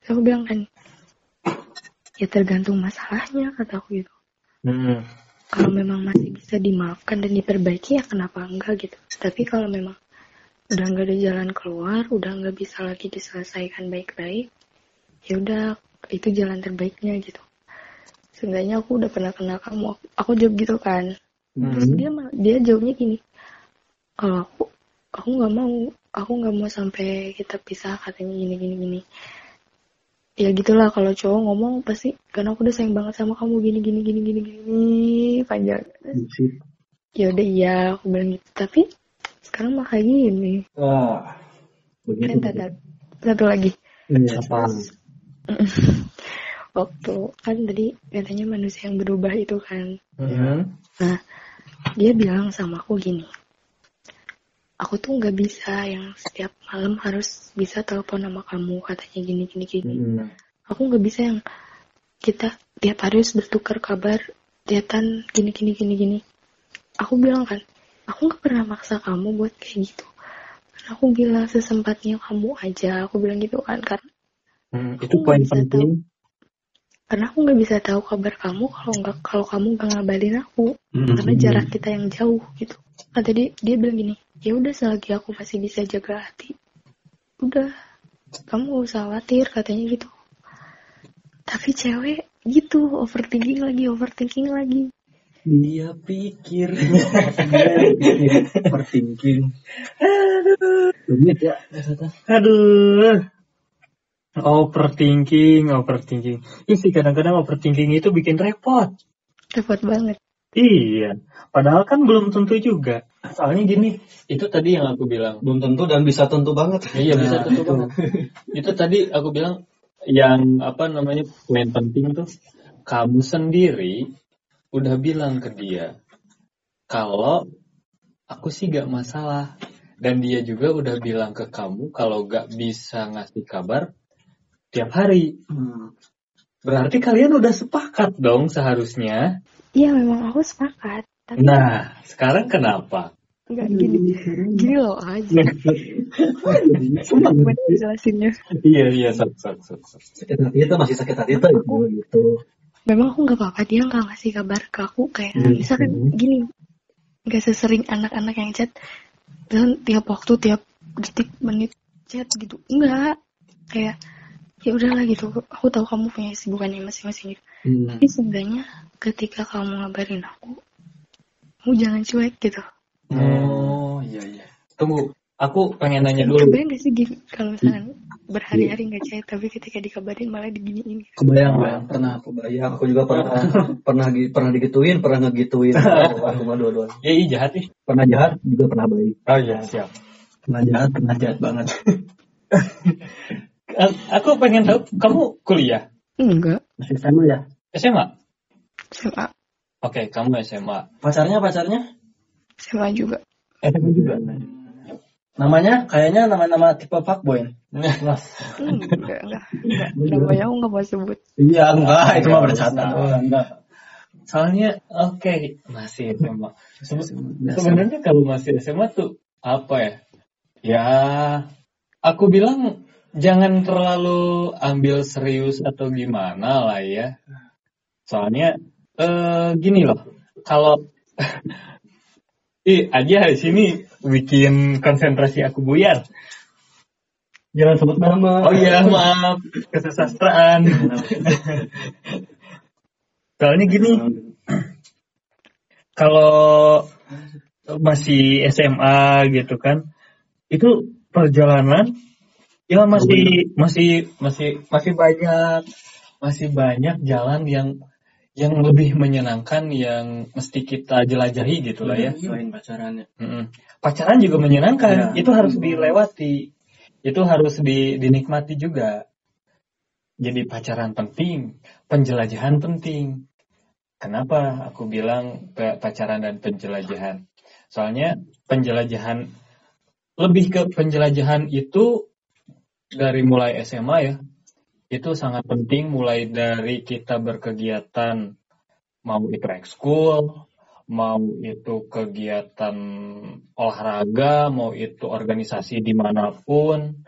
S3: Terus aku bilang kan, ya tergantung masalahnya kata aku gitu.
S1: Hmm.
S3: Kalau memang masih bisa dimaafkan dan diperbaiki ya kenapa enggak gitu. Tapi kalau memang udah nggak ada jalan keluar, udah nggak bisa lagi diselesaikan baik-baik, ya udah itu jalan terbaiknya gitu. Seenggaknya aku udah pernah kenal kamu, aku, aku jawab gitu kan. Terus dia mal- dia jawabnya gini, kalau aku aku nggak mau, aku nggak mau sampai kita pisah katanya gini gini gini. Ya gitulah kalau cowok ngomong pasti karena aku udah sayang banget sama kamu gini gini gini gini gini panjang. Ya udah iya aku bilang gitu. Tapi sekarang mah kayak gini.
S2: Wah.
S4: Begitu.
S3: Bentar, bentar. Satu lagi.
S1: Apa? *laughs*
S3: Waktu kan tadi katanya manusia yang berubah itu kan.
S1: Hmm.
S3: Nah, dia bilang sama aku gini. Aku tuh nggak bisa yang setiap malam harus bisa telepon sama kamu katanya gini gini gini.
S1: Hmm.
S3: Aku nggak bisa yang kita tiap hari harus bertukar kabar, chatan gini gini gini gini. Aku bilang kan, aku nggak pernah maksa kamu buat kayak gitu. Karena aku bilang sesempatnya kamu aja. Aku bilang gitu kan karena
S1: Hmm, itu poin
S3: bisa
S1: penting.
S3: karena aku nggak bisa tahu kabar kamu kalau nggak kalau kamu nggak ngabarin aku
S4: Hmm.
S3: karena jarak kita yang jauh gitu nah tadi dia bilang gini ya udah selagi aku masih bisa jaga hati udah kamu gak usah khawatir katanya gitu tapi cewek gitu overthinking lagi overthinking lagi
S2: Dia pikir. Dia pikir. Overthinking. Rumit ya.
S1: Aduh. Overthinking, overthinking. Ih sih kadang-kadang overthinking itu bikin repot.
S3: repot banget
S1: Iya. Padahal kan belum tentu juga. Soalnya gini, itu tadi yang aku bilang.
S4: Belum tentu dan bisa tentu banget.
S1: Iya bisa
S2: Nah,
S1: tentu
S2: itu.
S1: banget. *laughs* Itu tadi aku bilang yang apa namanya poin penting tuh kamu sendiri udah bilang ke dia kalau aku sih gak masalah. Dan dia juga udah bilang ke kamu kalau gak bisa ngasih kabar tiap hari.
S2: Hmm.
S1: berarti kalian udah sepakat dong seharusnya?
S3: Iya memang aku sepakat tapi
S1: nah sekarang kenapa?
S3: Nggak gini. Gini loh aja sumpah gue jelasinnya.
S1: Iya iya sok sok sok.
S4: Sakit hati itu masih sakit hati itu gitu.
S3: Memang aku nggak apa-apa dia nggak ngasih kabar ke aku kayak misalkan gini nggak sesering anak-anak yang chat dan tiap waktu tiap detik menit chat gitu enggak kayak ya udahlah gitu. Aku tahu kamu punya kesibukannya masing-masing gitu.
S4: Hmm.
S3: tapi sebenarnya ketika kamu ngabarin aku kamu jangan cuek gitu.
S2: Oh iya iya.
S1: tunggu aku pengen nanya dulu.
S3: kebayang gak sih gini kalau misalkan berhari-hari nggak chat tapi ketika dikabarin malah diginiin
S4: Kebayang,
S2: Kebayang, pernah aku
S4: Kebayang, aku juga pernah *laughs* pernah pernah digituin, pernah ngegituin. *laughs* aku mah dua-duanya.
S1: ya iya jahat nih.
S4: Pernah jahat, juga pernah baik.
S1: oh iya siap.
S2: Pernah jahat, pernah jahat banget. *laughs*
S1: Aku pengen tahu kamu kuliah?
S3: Enggak.
S2: Masih sama ya?
S1: SMA
S3: SMA
S1: oke kamu SMA
S2: Pacarnya, pacarnya?
S3: SMA juga.
S1: SMA juga
S2: Namanya? Kayaknya nama-nama tipe fuckboy.
S3: enggak enggak. Enggak namanya aku nggak mau sebut.
S2: Iya, enggak, itu mah
S1: Enggak.
S2: bercanda. Enggak.
S1: soalnya oke. Masih SMA Se- sebenarnya kalau masih SMA tuh apa ya? Ya aku bilang jangan terlalu ambil serius atau gimana lah ya. Soalnya eh gini loh. Kalau *laughs* Ih, aja di sini bikin konsentrasi aku buyar.
S2: Jangan sebut nama.
S1: Oh iya, maaf. Kesusastraan. Soalnya gini, kalau masih SMA gitu kan, itu perjalanan ya masih masih masih masih banyak masih banyak jalan yang yang lebih menyenangkan yang mesti kita jelajahi gitu lah ya.
S2: Selain pacarannya.
S1: Mm-mm. Pacaran juga menyenangkan,
S2: Ya.
S1: itu harus dilewati, itu harus di- dinikmati juga. Jadi pacaran penting, penjelajahan penting. Kenapa aku bilang pacaran dan penjelajahan? Soalnya penjelajahan lebih ke penjelajahan itu dari mulai SMA ya, itu sangat penting mulai dari kita berkegiatan mau itu ekskul, mau itu kegiatan olahraga, mau itu organisasi di mana pun,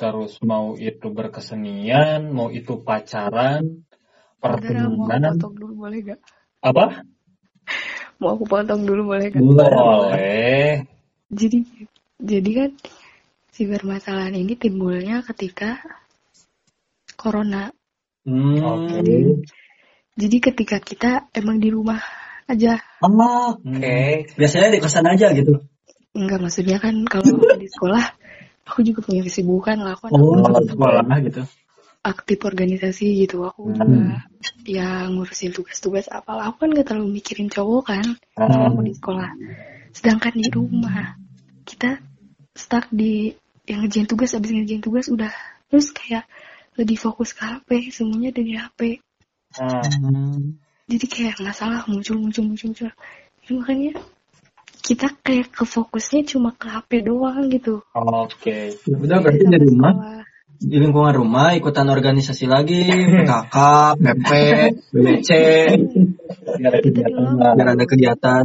S1: terus mau itu berkesenian, mau itu pacaran,
S3: mau potong dulu boleh gak?
S1: apa?
S3: Mau aku potong dulu boleh gak?
S1: Boleh.
S3: Jadi jadi kan si permasalahan ini timbulnya ketika corona.
S2: Hmm.
S1: Oke.
S3: Jadi ketika kita emang di rumah aja.
S2: Oh,
S1: Oke.
S2: Biasanya di kosan aja gitu.
S3: Enggak maksudnya kan kalau aku *laughs* di sekolah aku juga punya kesibukan lah aku kan
S2: Oh,
S3: aku
S2: sekolah gitu.
S3: aktif organisasi gitu aku
S1: Hmm.
S3: juga ya ngurusin tugas-tugas apalah aku kan gak terlalu mikirin cowok kan kalau
S1: Hmm.
S3: aku di sekolah sedangkan di rumah kita stuck di yang ngerjain tugas abis ngerjain tugas udah terus kayak lebih fokus ke HP semuanya dari HP
S1: Nah,
S3: jadi kayak masalah muncul muncul muncul muncul Ya, makanya kita kayak ke fokusnya cuma ke HP doang gitu
S1: Oke.
S2: Ya Udah berarti di
S3: Sama
S2: rumah,
S3: sekolah.
S2: di lingkungan rumah ikutan organisasi lagi, *laughs* PKK, PP, BBC,
S1: Biar ada kegiatan
S2: biar ada kegiatan.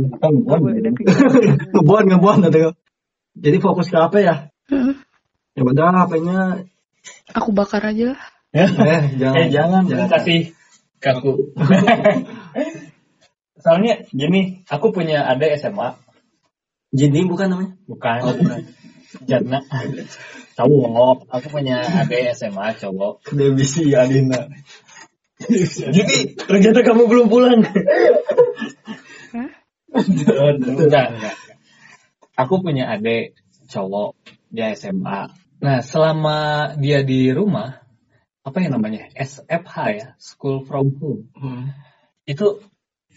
S2: Ngebuan *laughs* gitu. Jadi fokus ke apa ya?
S3: Heeh.
S2: Ya udah HP-nya
S3: aku bakar aja lah
S2: eh jangan
S1: Eh jangan, jangan kasih ke aku. *laughs* Soalnya gini, aku punya adik SMA,
S2: Jini bukan namanya?
S1: bukan, bukan. Jana. Cowok, aku punya adik SMA cowok.
S2: Debisi Adina.
S1: Jadi ternyata kamu belum pulang.
S3: Hah?
S1: enggak, enggak. Aku punya adik cowok dia SMA. Nah, selama dia di rumah, apa yang namanya? SFH ya, School from Home. Itu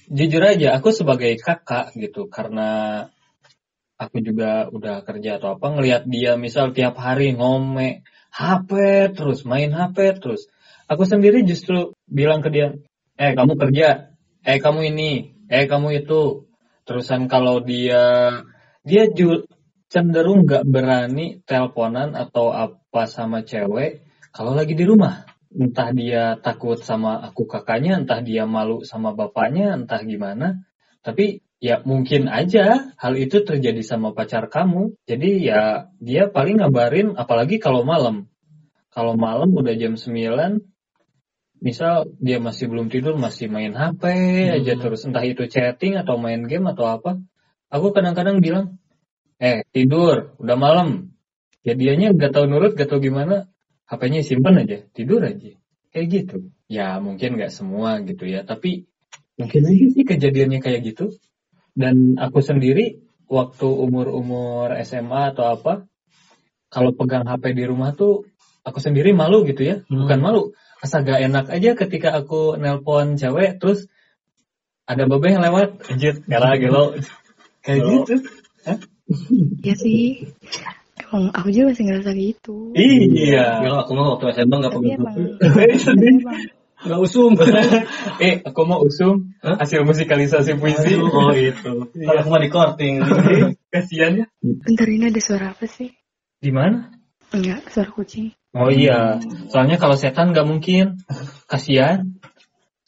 S1: jujur aja aku sebagai kakak gitu karena aku juga udah kerja atau apa ngelihat dia misal tiap hari ngome HP terus main HP terus. Aku sendiri justru bilang ke dia eh kamu kerja. Eh kamu ini. Eh kamu itu. Terusan kalau dia dia ju- cenderung nggak berani teleponan atau apa sama cewek kalau lagi di rumah. Entah dia takut sama aku kakaknya entah dia malu sama bapaknya entah gimana. Tapi ya mungkin aja hal itu terjadi sama pacar kamu. Jadi ya dia paling ngabarin apalagi kalau malam. Kalau malam udah jam 9 misal dia masih belum tidur masih main HP aja terus. Entah itu chatting atau main game atau apa. Aku kadang-kadang bilang eh tidur. Udah malam. Ya dianya nggak tahu nurut gak tahu gimana. HP-nya simpen aja. Tidur aja. Kayak gitu. Ya mungkin nggak semua gitu ya. Tapi mungkin aja sih kejadiannya kayak gitu. Dan aku sendiri waktu umur-umur SMA atau apa kalau pegang HP di rumah tuh aku sendiri malu gitu ya.
S2: Hmm.
S1: bukan malu. Asa gak enak aja ketika aku nelpon cewek terus ada babe yang lewat. Anjir gara gelo kayak gitu
S3: ya sih emang aku juga masih ngerasa gitu
S1: iya
S4: Ya aku mah waktu SMA nggak pernah *laughs*
S1: Eh,
S3: tapi emang
S2: Gak usum. *laughs*
S1: eh aku mau usum
S4: Hah?
S1: hasil musikalisasi puisi
S4: Oh itu. Kalau aku mah di korting. *laughs*
S1: kasihan ya
S3: bentar ini ada suara apa sih
S1: di mana
S3: enggak suara kucing
S1: Oh iya, soalnya kalau setan nggak mungkin. Kasihan.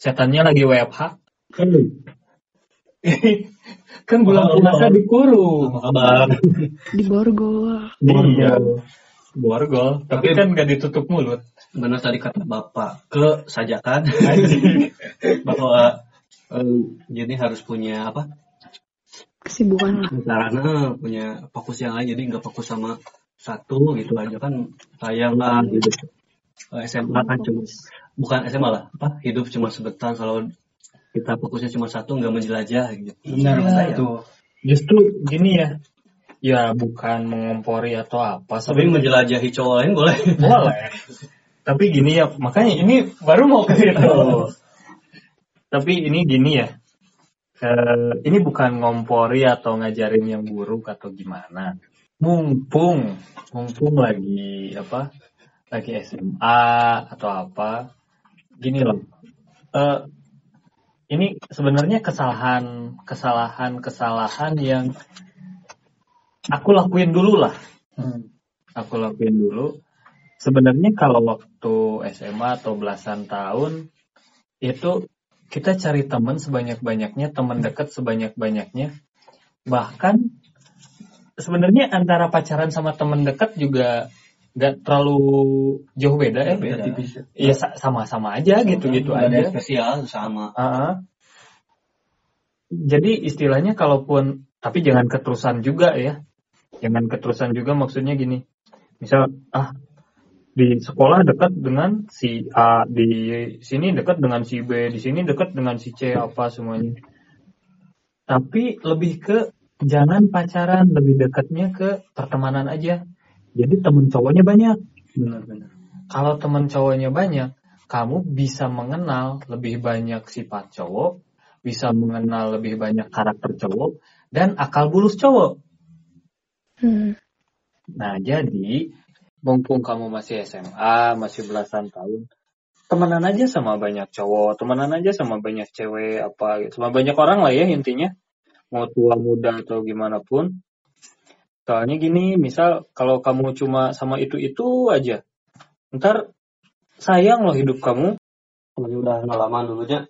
S1: Setannya lagi WFH. *laughs* kan bulan puasa dikurung.
S4: Apa kabar?
S3: di Borgol.
S1: Iya. Borgol, tapi kan nggak ditutup mulut.
S4: Benar tadi kata bapak ke sajakan *laughs* bahwa eh, jadi harus punya apa?
S3: kesibukan lah.
S4: Karena punya fokus yang lain. Jadi nggak fokus sama satu gitu aja. Kan sayang lah gitu. Eh, SMA kan cuma bukan SMA lah apa? Hidup cuma sebentar. Kalau kita fokusnya cuma satu nggak menjelajah gitu
S2: benar
S1: Iya.
S2: itu
S1: Justru gini ya, ya bukan mengompori atau apa.
S4: tapi menjelajahi cowok lain boleh
S1: boleh. Tapi gini ya, makanya ini baru mau ke situ. *laughs* Tapi ini gini ya, eh, ini bukan ngompori atau ngajarin yang buruk atau gimana. Mumpung, mumpung lagi apa, lagi SMA atau apa, gini loh. Eh, ini sebenarnya kesalahan, kesalahan, kesalahan yang aku lakuin dulu lah.
S2: Hmm.
S1: Aku lakuin dulu. Sebenarnya kalau waktu SMA atau belasan tahun itu kita cari teman sebanyak-banyaknya, teman dekat sebanyak-banyaknya. Bahkan sebenarnya antara pacaran sama teman dekat juga nggak terlalu jauh beda ya.
S2: beda tipis ya.
S1: Iya sa- sama-sama aja gitu-gitu
S4: Nggak ada
S1: aja.
S4: spesial sama
S1: Ah. Jadi istilahnya kalaupun tapi jangan keterusan juga ya. Jangan keterusan juga maksudnya gini. Misal ah di sekolah dekat dengan si A, di sini dekat dengan si B, di sini dekat dengan si C apa semuanya. Tapi lebih ke jangan pacaran, lebih dekatnya ke pertemanan aja. Jadi temen cowoknya banyak.
S2: benar-benar
S1: Kalau teman cowoknya banyak, kamu bisa mengenal lebih banyak sifat cowok, bisa mengenal lebih banyak karakter cowok, dan akal bulus cowok.
S3: Hmm.
S1: Nah, jadi, mumpung kamu masih SMA, masih belasan tahun, temenan aja sama banyak cowok, temenan aja sama banyak cewek, apa gitu. Sama banyak orang lah ya intinya. Mau tua, muda, atau gimana pun. Soalnya gini, misal kalau kamu cuma sama itu-itu aja, ntar sayang loh hidup kamu.
S4: Apalagi udah pengalaman dulunya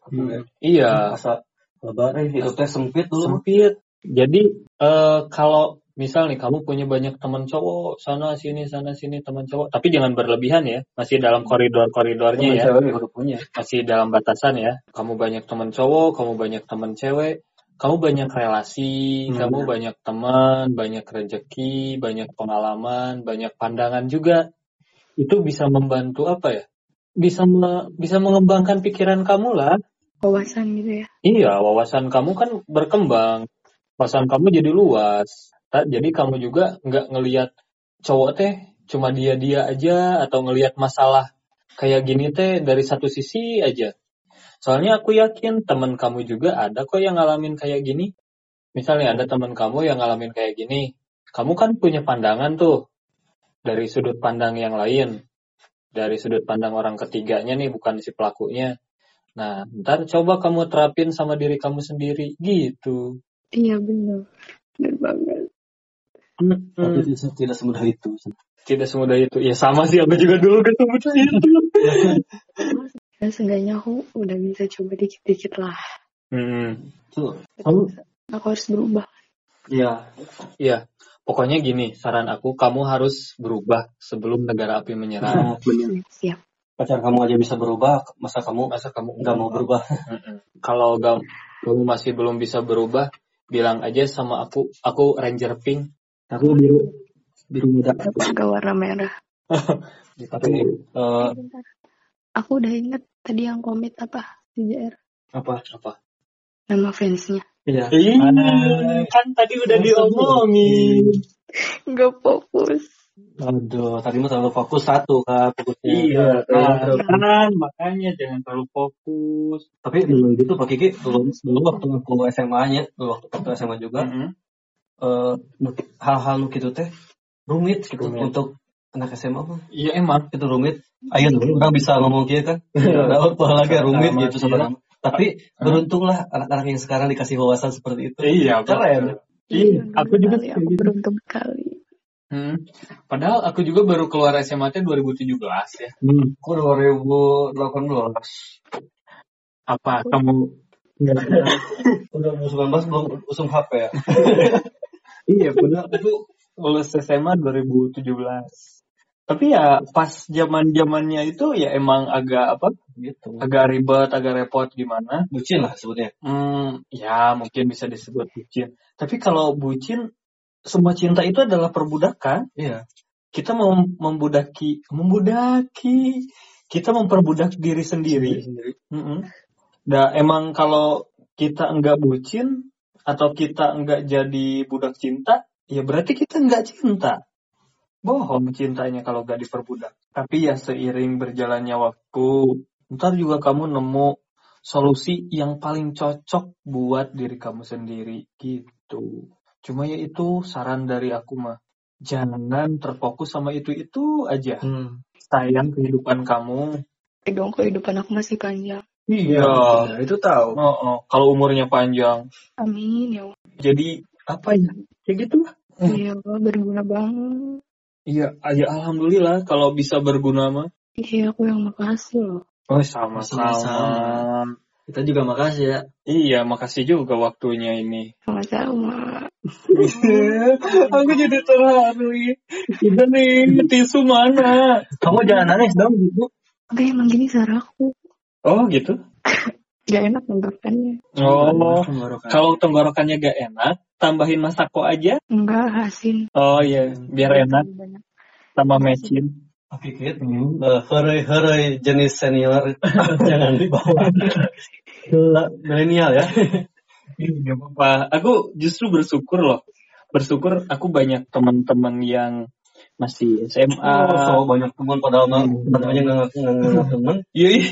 S1: Iya,
S4: masa lebar eh hidupnya sempit dulu
S1: sempit. Jadi eh, kalau misal nih kamu punya banyak teman cowok sana sini sana sini teman cowok, tapi jangan berlebihan ya, masih dalam koridor-koridornya ya,
S4: cewek punya
S1: masih dalam batasan ya. Kamu banyak teman cowok, kamu banyak teman cewek, kamu banyak relasi,
S4: Hmm.
S1: kamu banyak teman, banyak rezeki, banyak pengalaman, banyak pandangan juga. Itu bisa membantu apa ya? Bisa me- bisa mengembangkan pikiran kamu lah.
S3: wawasan gitu ya
S1: Iya, wawasan kamu kan berkembang. Wawasan kamu jadi luas. Jadi kamu juga nggak ngelihat cowok teh cuma dia-dia aja atau ngelihat masalah kayak gini teh dari satu sisi aja. Soalnya aku yakin teman kamu juga ada kok yang ngalamin kayak gini. Misalnya ada teman kamu yang ngalamin kayak gini. Kamu kan punya pandangan tuh dari sudut pandang yang lain. Dari sudut pandang orang ketiganya nih bukan si pelakunya. Nah, ntar coba kamu terapin sama diri kamu sendiri, gitu.
S3: iya benar benar banget
S4: tapi tidak, tidak semudah itu
S1: Tidak semudah itu. Ya sama sih, aku juga dulu ketemu itu. *laughs*
S3: ya seenggaknya aku udah bisa coba dikit-dikit lah
S1: Hmm,
S4: tuh
S1: Kamu-
S3: aku harus berubah
S4: iya
S1: iya. Pokoknya gini, saran aku, kamu harus berubah sebelum negara api menyerang.
S4: Nah, *laughs* bener.
S3: siap
S4: pacar kamu aja bisa berubah masa kamu
S1: Masa kamu
S4: nggak mau berubah. *laughs*
S1: Kalau kamu masih belum bisa berubah, bilang aja sama aku, aku Ranger Pink.
S4: aku biru biru muda
S3: agak warna merah *laughs*
S4: tapi eh,
S3: Bentar. Aku udah inget tadi yang komit apa di JR
S4: apa
S1: Apa?
S3: nama fansnya
S4: iya
S1: Ih, kan tadi udah diomongin.
S3: nggak fokus
S4: aduh tadi mah terlalu fokus satu kak fokusnya
S1: Iya,
S4: Nah,
S1: kan makanya jangan terlalu fokus.
S4: tapi dulu gitu Pak Kiki dulu dulu waktu aku SMA nya dulu waktu waktu SMA juga
S1: Mm-mm.
S4: eh, nu- hal-hal gitu teh rumit gitu
S1: Rumit.
S4: untuk anak SMA mah
S1: Iya emang.
S4: itu rumit ayo dulu orang bisa ngomong gitu kan ada lagi rumit gitu
S1: iya.
S4: sebenarnya tapi beruntunglah anak-anak yang sekarang dikasih wawasan seperti itu
S1: Iya,
S4: keren
S1: Iya, aku juga
S3: aku
S1: gitu.
S3: beruntung sekali
S1: Hmm. Padahal aku juga baru keluar SMA teh 2017 ya.
S4: hmm. aku 2018
S1: Apa kamu
S4: udah 2019 belum usung HP ya *laughs*
S1: Iya, benar. Aku lulus SMA 2017. Tapi ya pas zaman zamannya itu ya emang agak apa?
S4: Gitu.
S1: Agak ribet, agak repot gimana?
S4: Bucin lah sebutnya.
S1: Hmm, ya mungkin bisa disebut bucin. Tapi kalau bucin, semua cinta itu adalah perbudakan.
S4: Iya.
S1: Kita mem- membudaki, membudaki, kita memperbudak diri sendiri. Mm-mm. Nah, emang kalau kita enggak bucin atau kita enggak jadi budak cinta, ya berarti kita enggak cinta. Bohong cintanya kalau enggak diperbudak. Tapi ya seiring berjalannya waktu, ntar juga kamu nemu solusi yang paling cocok buat diri kamu sendiri gitu. Cuma ya itu saran dari aku mah. Jangan terfokus sama itu-itu aja.
S2: Hmm.
S1: Sayang kehidupan kamu.
S3: Eh dong kehidupan aku masih panjang.
S1: Iya.
S2: Ya, itu tahu.
S1: Oh, oh. Kalau umurnya panjang.
S3: Amin ya Allah.
S1: Jadi apa ya? Kayak gitu lah. Hmm.
S3: Iya berguna banget.
S1: Iya, ya alhamdulillah kalau bisa berguna mah.
S3: Iya aku yang makasih loh.
S1: Oh, sama-sama.
S2: Kita juga makasih ya.
S1: Iya, makasih juga waktunya ini.
S3: Sama-sama. *laughs*
S1: Aku jadi terharu. Udah nih, tisu mana?
S2: Kamu jangan nangis dong gitu.
S3: Enggak emang gini suara aku.
S1: Oh, gitu. *laughs*
S3: Gak enak tenggorokannya.
S1: Oh,
S2: Tenggorokan.
S1: kalau tenggorokannya gak enak, tambahin masako aja.
S3: Enggak asin.
S1: Oh iya, biar enak
S3: Banyak.
S1: sama mecin.
S4: Oke, gitu. Uh, Herai-herai jenis senior *laughs* jangan dibawa milenial ya.
S1: Gak apa-apa. Aku justru bersyukur loh. Bersyukur aku banyak teman-teman yang masih SMA.
S4: Oh, so banyak teman padahal mah temannya nggak ngaku nggak ngaku teman,
S1: Iya, ih,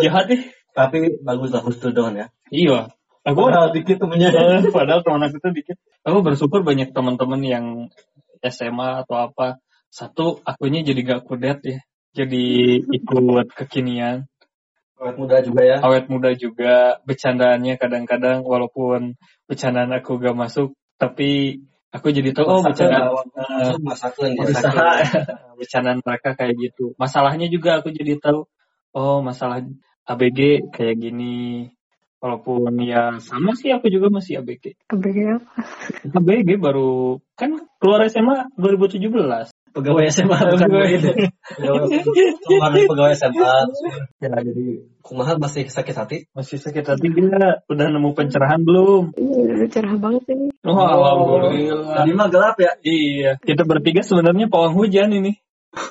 S1: jahat nih.
S4: Tapi bagus lah husnudon ya.
S1: Iya. Aku
S4: Padahal dikit temennya. *laughs*
S1: Padahal teman aku tuh dikit. Aku bersyukur banyak teman-teman yang SMA atau apa. Satu, akunya jadi gak kudet ya. Jadi ikut kekinian.
S4: Awet muda juga ya.
S1: Awet muda juga. Bercandaannya kadang-kadang walaupun bercandaan aku gak masuk. Tapi aku jadi tahu, oh bercandaan.
S4: masakan
S1: berusaha *laughs* bercandaan mereka kayak gitu. Masalahnya juga aku jadi tahu, oh masalah ABG kayak gini. Walaupun ya sama sih aku juga masih ABG.
S3: ABG apa?
S1: ABG baru kan keluar SMA 2017.
S2: Pegawai SMA bukan.
S4: Kemarin pegawai SMA.
S1: Ya jadi
S4: Kumaha masih sakit hati.
S1: masih sakit hati dia udah nemu pencerahan belum?
S3: Iya cerah banget ini.
S1: Oh, alhamdulillah.
S2: Tadi mah gelap ya.
S1: Iya, kita bertiga sebenarnya pawang hujan ini.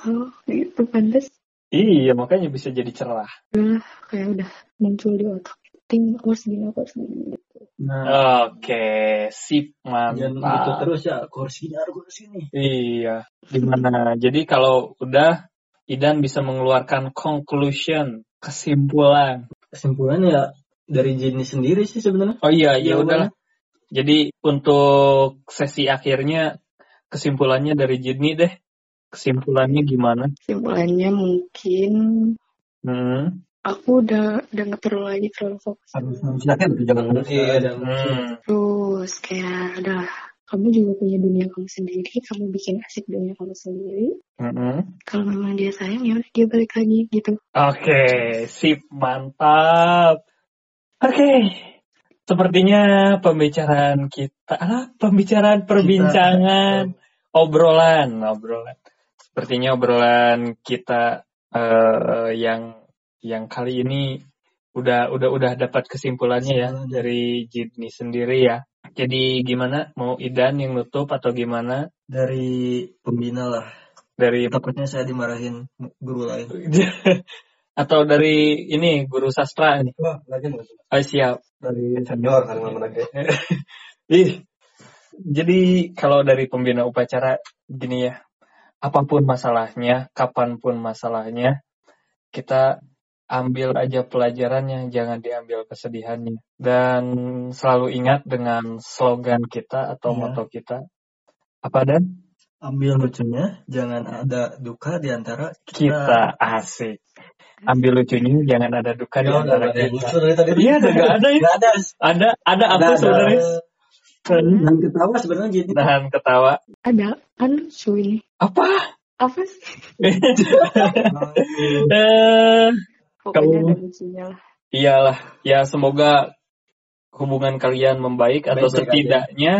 S3: Oh gitu pantas.
S1: Iya, makanya bisa jadi cerah.
S3: Udah kayak udah muncul di otak. Ting aku harus gini aku harus gini. Gitu.
S2: Nah,
S1: Oke, sip
S2: jangan gitu
S1: mantap.
S2: terus ya. Aku harus gini, aku harus gini.
S1: Iya, gimana? Jadi kalau udah Idan bisa mengeluarkan conclusion, kesimpulan.
S2: Kesimpulannya ya dari jenis sendiri sih sebenarnya.
S1: Oh iya, ya
S2: Jawabannya?
S1: udahlah. Jadi untuk sesi akhirnya kesimpulannya dari Jidni deh. Kesimpulannya gimana?
S3: Kesimpulannya mungkin
S1: Hmm.
S3: aku udah udah nggak perlu lagi terlalu fokus.
S4: Silakan itu jangan mungkin.
S2: Iya,
S1: Hmm.
S3: Terus kayak udah kamu juga punya dunia kamu sendiri, kamu bikin asik dunia kamu sendiri.
S1: Hmm.
S3: Kalau memang dia sayang ya udah dia balik lagi gitu.
S1: Oke, sip, mantap. Oke, sepertinya pembicaraan kita, ah, pembicaraan perbincangan, obrolan, obrolan. Sepertinya obrolan kita eh, yang yang kali ini udah udah udah dapat kesimpulannya ya dari Jidni sendiri ya. Jadi gimana? Mau Idan yang nutup atau gimana?
S2: Dari pembina lah.
S1: Dari
S2: Takutnya saya dimarahin guru lain. *laughs*
S1: atau dari ini guru sastra nih?
S4: Wah, lagi?
S1: Oh, siap.
S4: dari senior kan mana lagi. *laughs*
S1: Ih, jadi kalau dari pembina upacara gini ya, apa pun masalahnya, kapan pun masalahnya, kita ambil aja pelajarannya, jangan diambil kesedihannya. Dan selalu ingat dengan slogan kita atau
S2: Iya.
S1: moto kita, apa dan?
S2: Ambil lucunya, jangan ada duka di antara kita.
S1: Kita asik. Ambil lucunya, jangan ada duka di
S4: Ya udah
S1: antara kita. Iya, ada ada
S2: ada.
S1: Ada, ada apa
S2: ada.
S1: sebenarnya?
S2: Dan ketawa sebenarnya jadi.
S1: Nahan ketawa.
S3: Ada kan ini.
S1: Apa?
S3: Apa sih? *laughs*
S1: eh,
S3: Pokoknya
S1: Kamu-
S3: ada lucunya lah.
S1: Iyalah, ya semoga hubungan kalian membaik atau
S2: Baik-baik
S1: setidaknya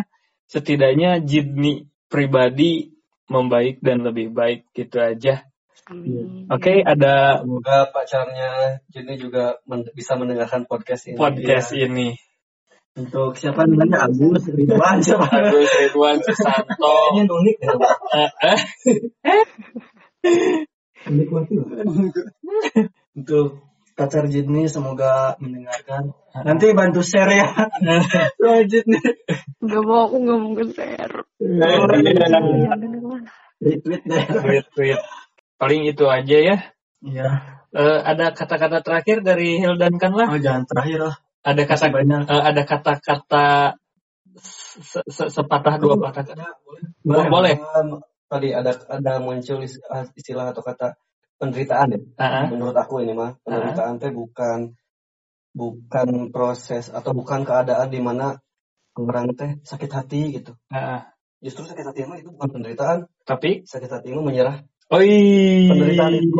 S1: setidaknya Jidni pribadi membaik dan lebih baik gitu aja.
S3: Amin.
S1: Oke, ada
S4: Semoga pacarnya Jenny juga men- bisa mendengarkan podcast ini.
S1: podcast ini.
S2: Untuk siapa namanya Agus Ridwan siapa?
S1: Agus Ridwan Susanto.
S4: Kayaknya unik ya.
S1: Eh, eh.
S2: Unik banget loh. Untuk pacar Jidni semoga mendengarkan. Nanti bantu share ya. Jidni.
S3: Gak mau, aku gak mau.
S1: Oh, iya.
S2: Retweet deh.
S1: Tweet, tweet. Paling itu aja ya.
S2: Iya.
S1: Eh, ada kata-kata terakhir dari Hildan kan lah.
S2: Oh jangan terakhir lah.
S1: Ada kata
S2: banyak.
S1: eh, ada kata-kata se- se- sepatah dua patah kata.
S2: Boleh.
S1: boleh.
S4: Um, Tadi ada ada muncul is- istilah atau kata penderitaan ya.
S1: Ah,
S4: Menurut aku ini mah penderitaan teh bukan bukan proses atau bukan keadaan di mana orang teh sakit hati gitu.
S1: ah, ah.
S4: Justru sakit hati mah itu bukan penderitaan.
S1: Tapi,
S4: Sakit hati mah menyerah.
S1: oi,
S4: Penderitaan itu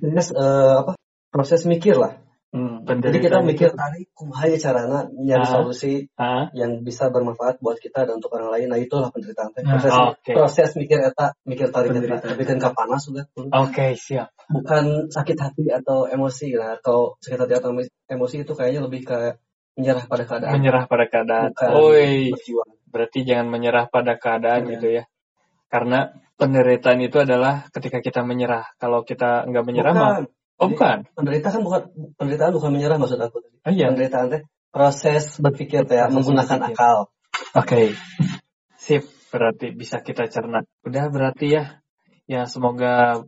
S4: proses eh, apa? Proses mikir lah.
S2: Hmm.
S4: Jadi kita mikir tadi kumaha ya carana nyari
S1: Ah.
S4: solusi
S1: Ah,
S4: yang bisa bermanfaat buat kita dan untuk orang lain. Nah itulah penderitaan teh. Proses,
S1: oke.
S4: proses mikir eta, mikir tarik
S2: Penderitaan.
S4: tapi kan panas sudah.
S1: Oke, siap.
S4: Bukan sakit hati atau emosi lah. Atau sakit hati atau emosi itu kayaknya lebih ke menyerah pada keadaan.
S1: Menyerah pada keadaan.
S4: Bukan
S1: Oi,
S4: berjuang.
S1: berarti jangan menyerah pada keadaan
S2: Iya.
S1: gitu ya. Karena penderitaan itu adalah ketika kita menyerah. Kalau kita nggak menyerah mah, Oh bukan.
S4: Penderitaan kan bukan penderitaan bukan menyerah maksud aku.
S1: Oh iya.
S4: Penderitaan teh proses berpikir teh
S2: Proses
S4: menggunakan
S2: berpikir.
S4: akal.
S1: Oke. Sip, berarti bisa kita cerna. Udah berarti ya. Ya semoga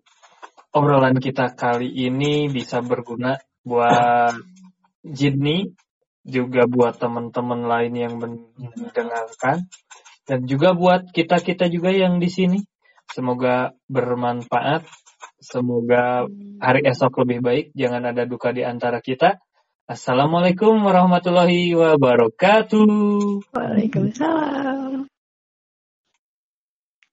S1: obrolan kita kali ini bisa berguna buat Jidni, juga buat teman-teman lain yang mendengarkan, dan juga buat kita-kita juga yang di sini. Semoga bermanfaat. Semoga hari esok lebih baik. Jangan ada duka di antara kita. Assalamualaikum warahmatullahi wabarakatuh.
S3: Waalaikumsalam.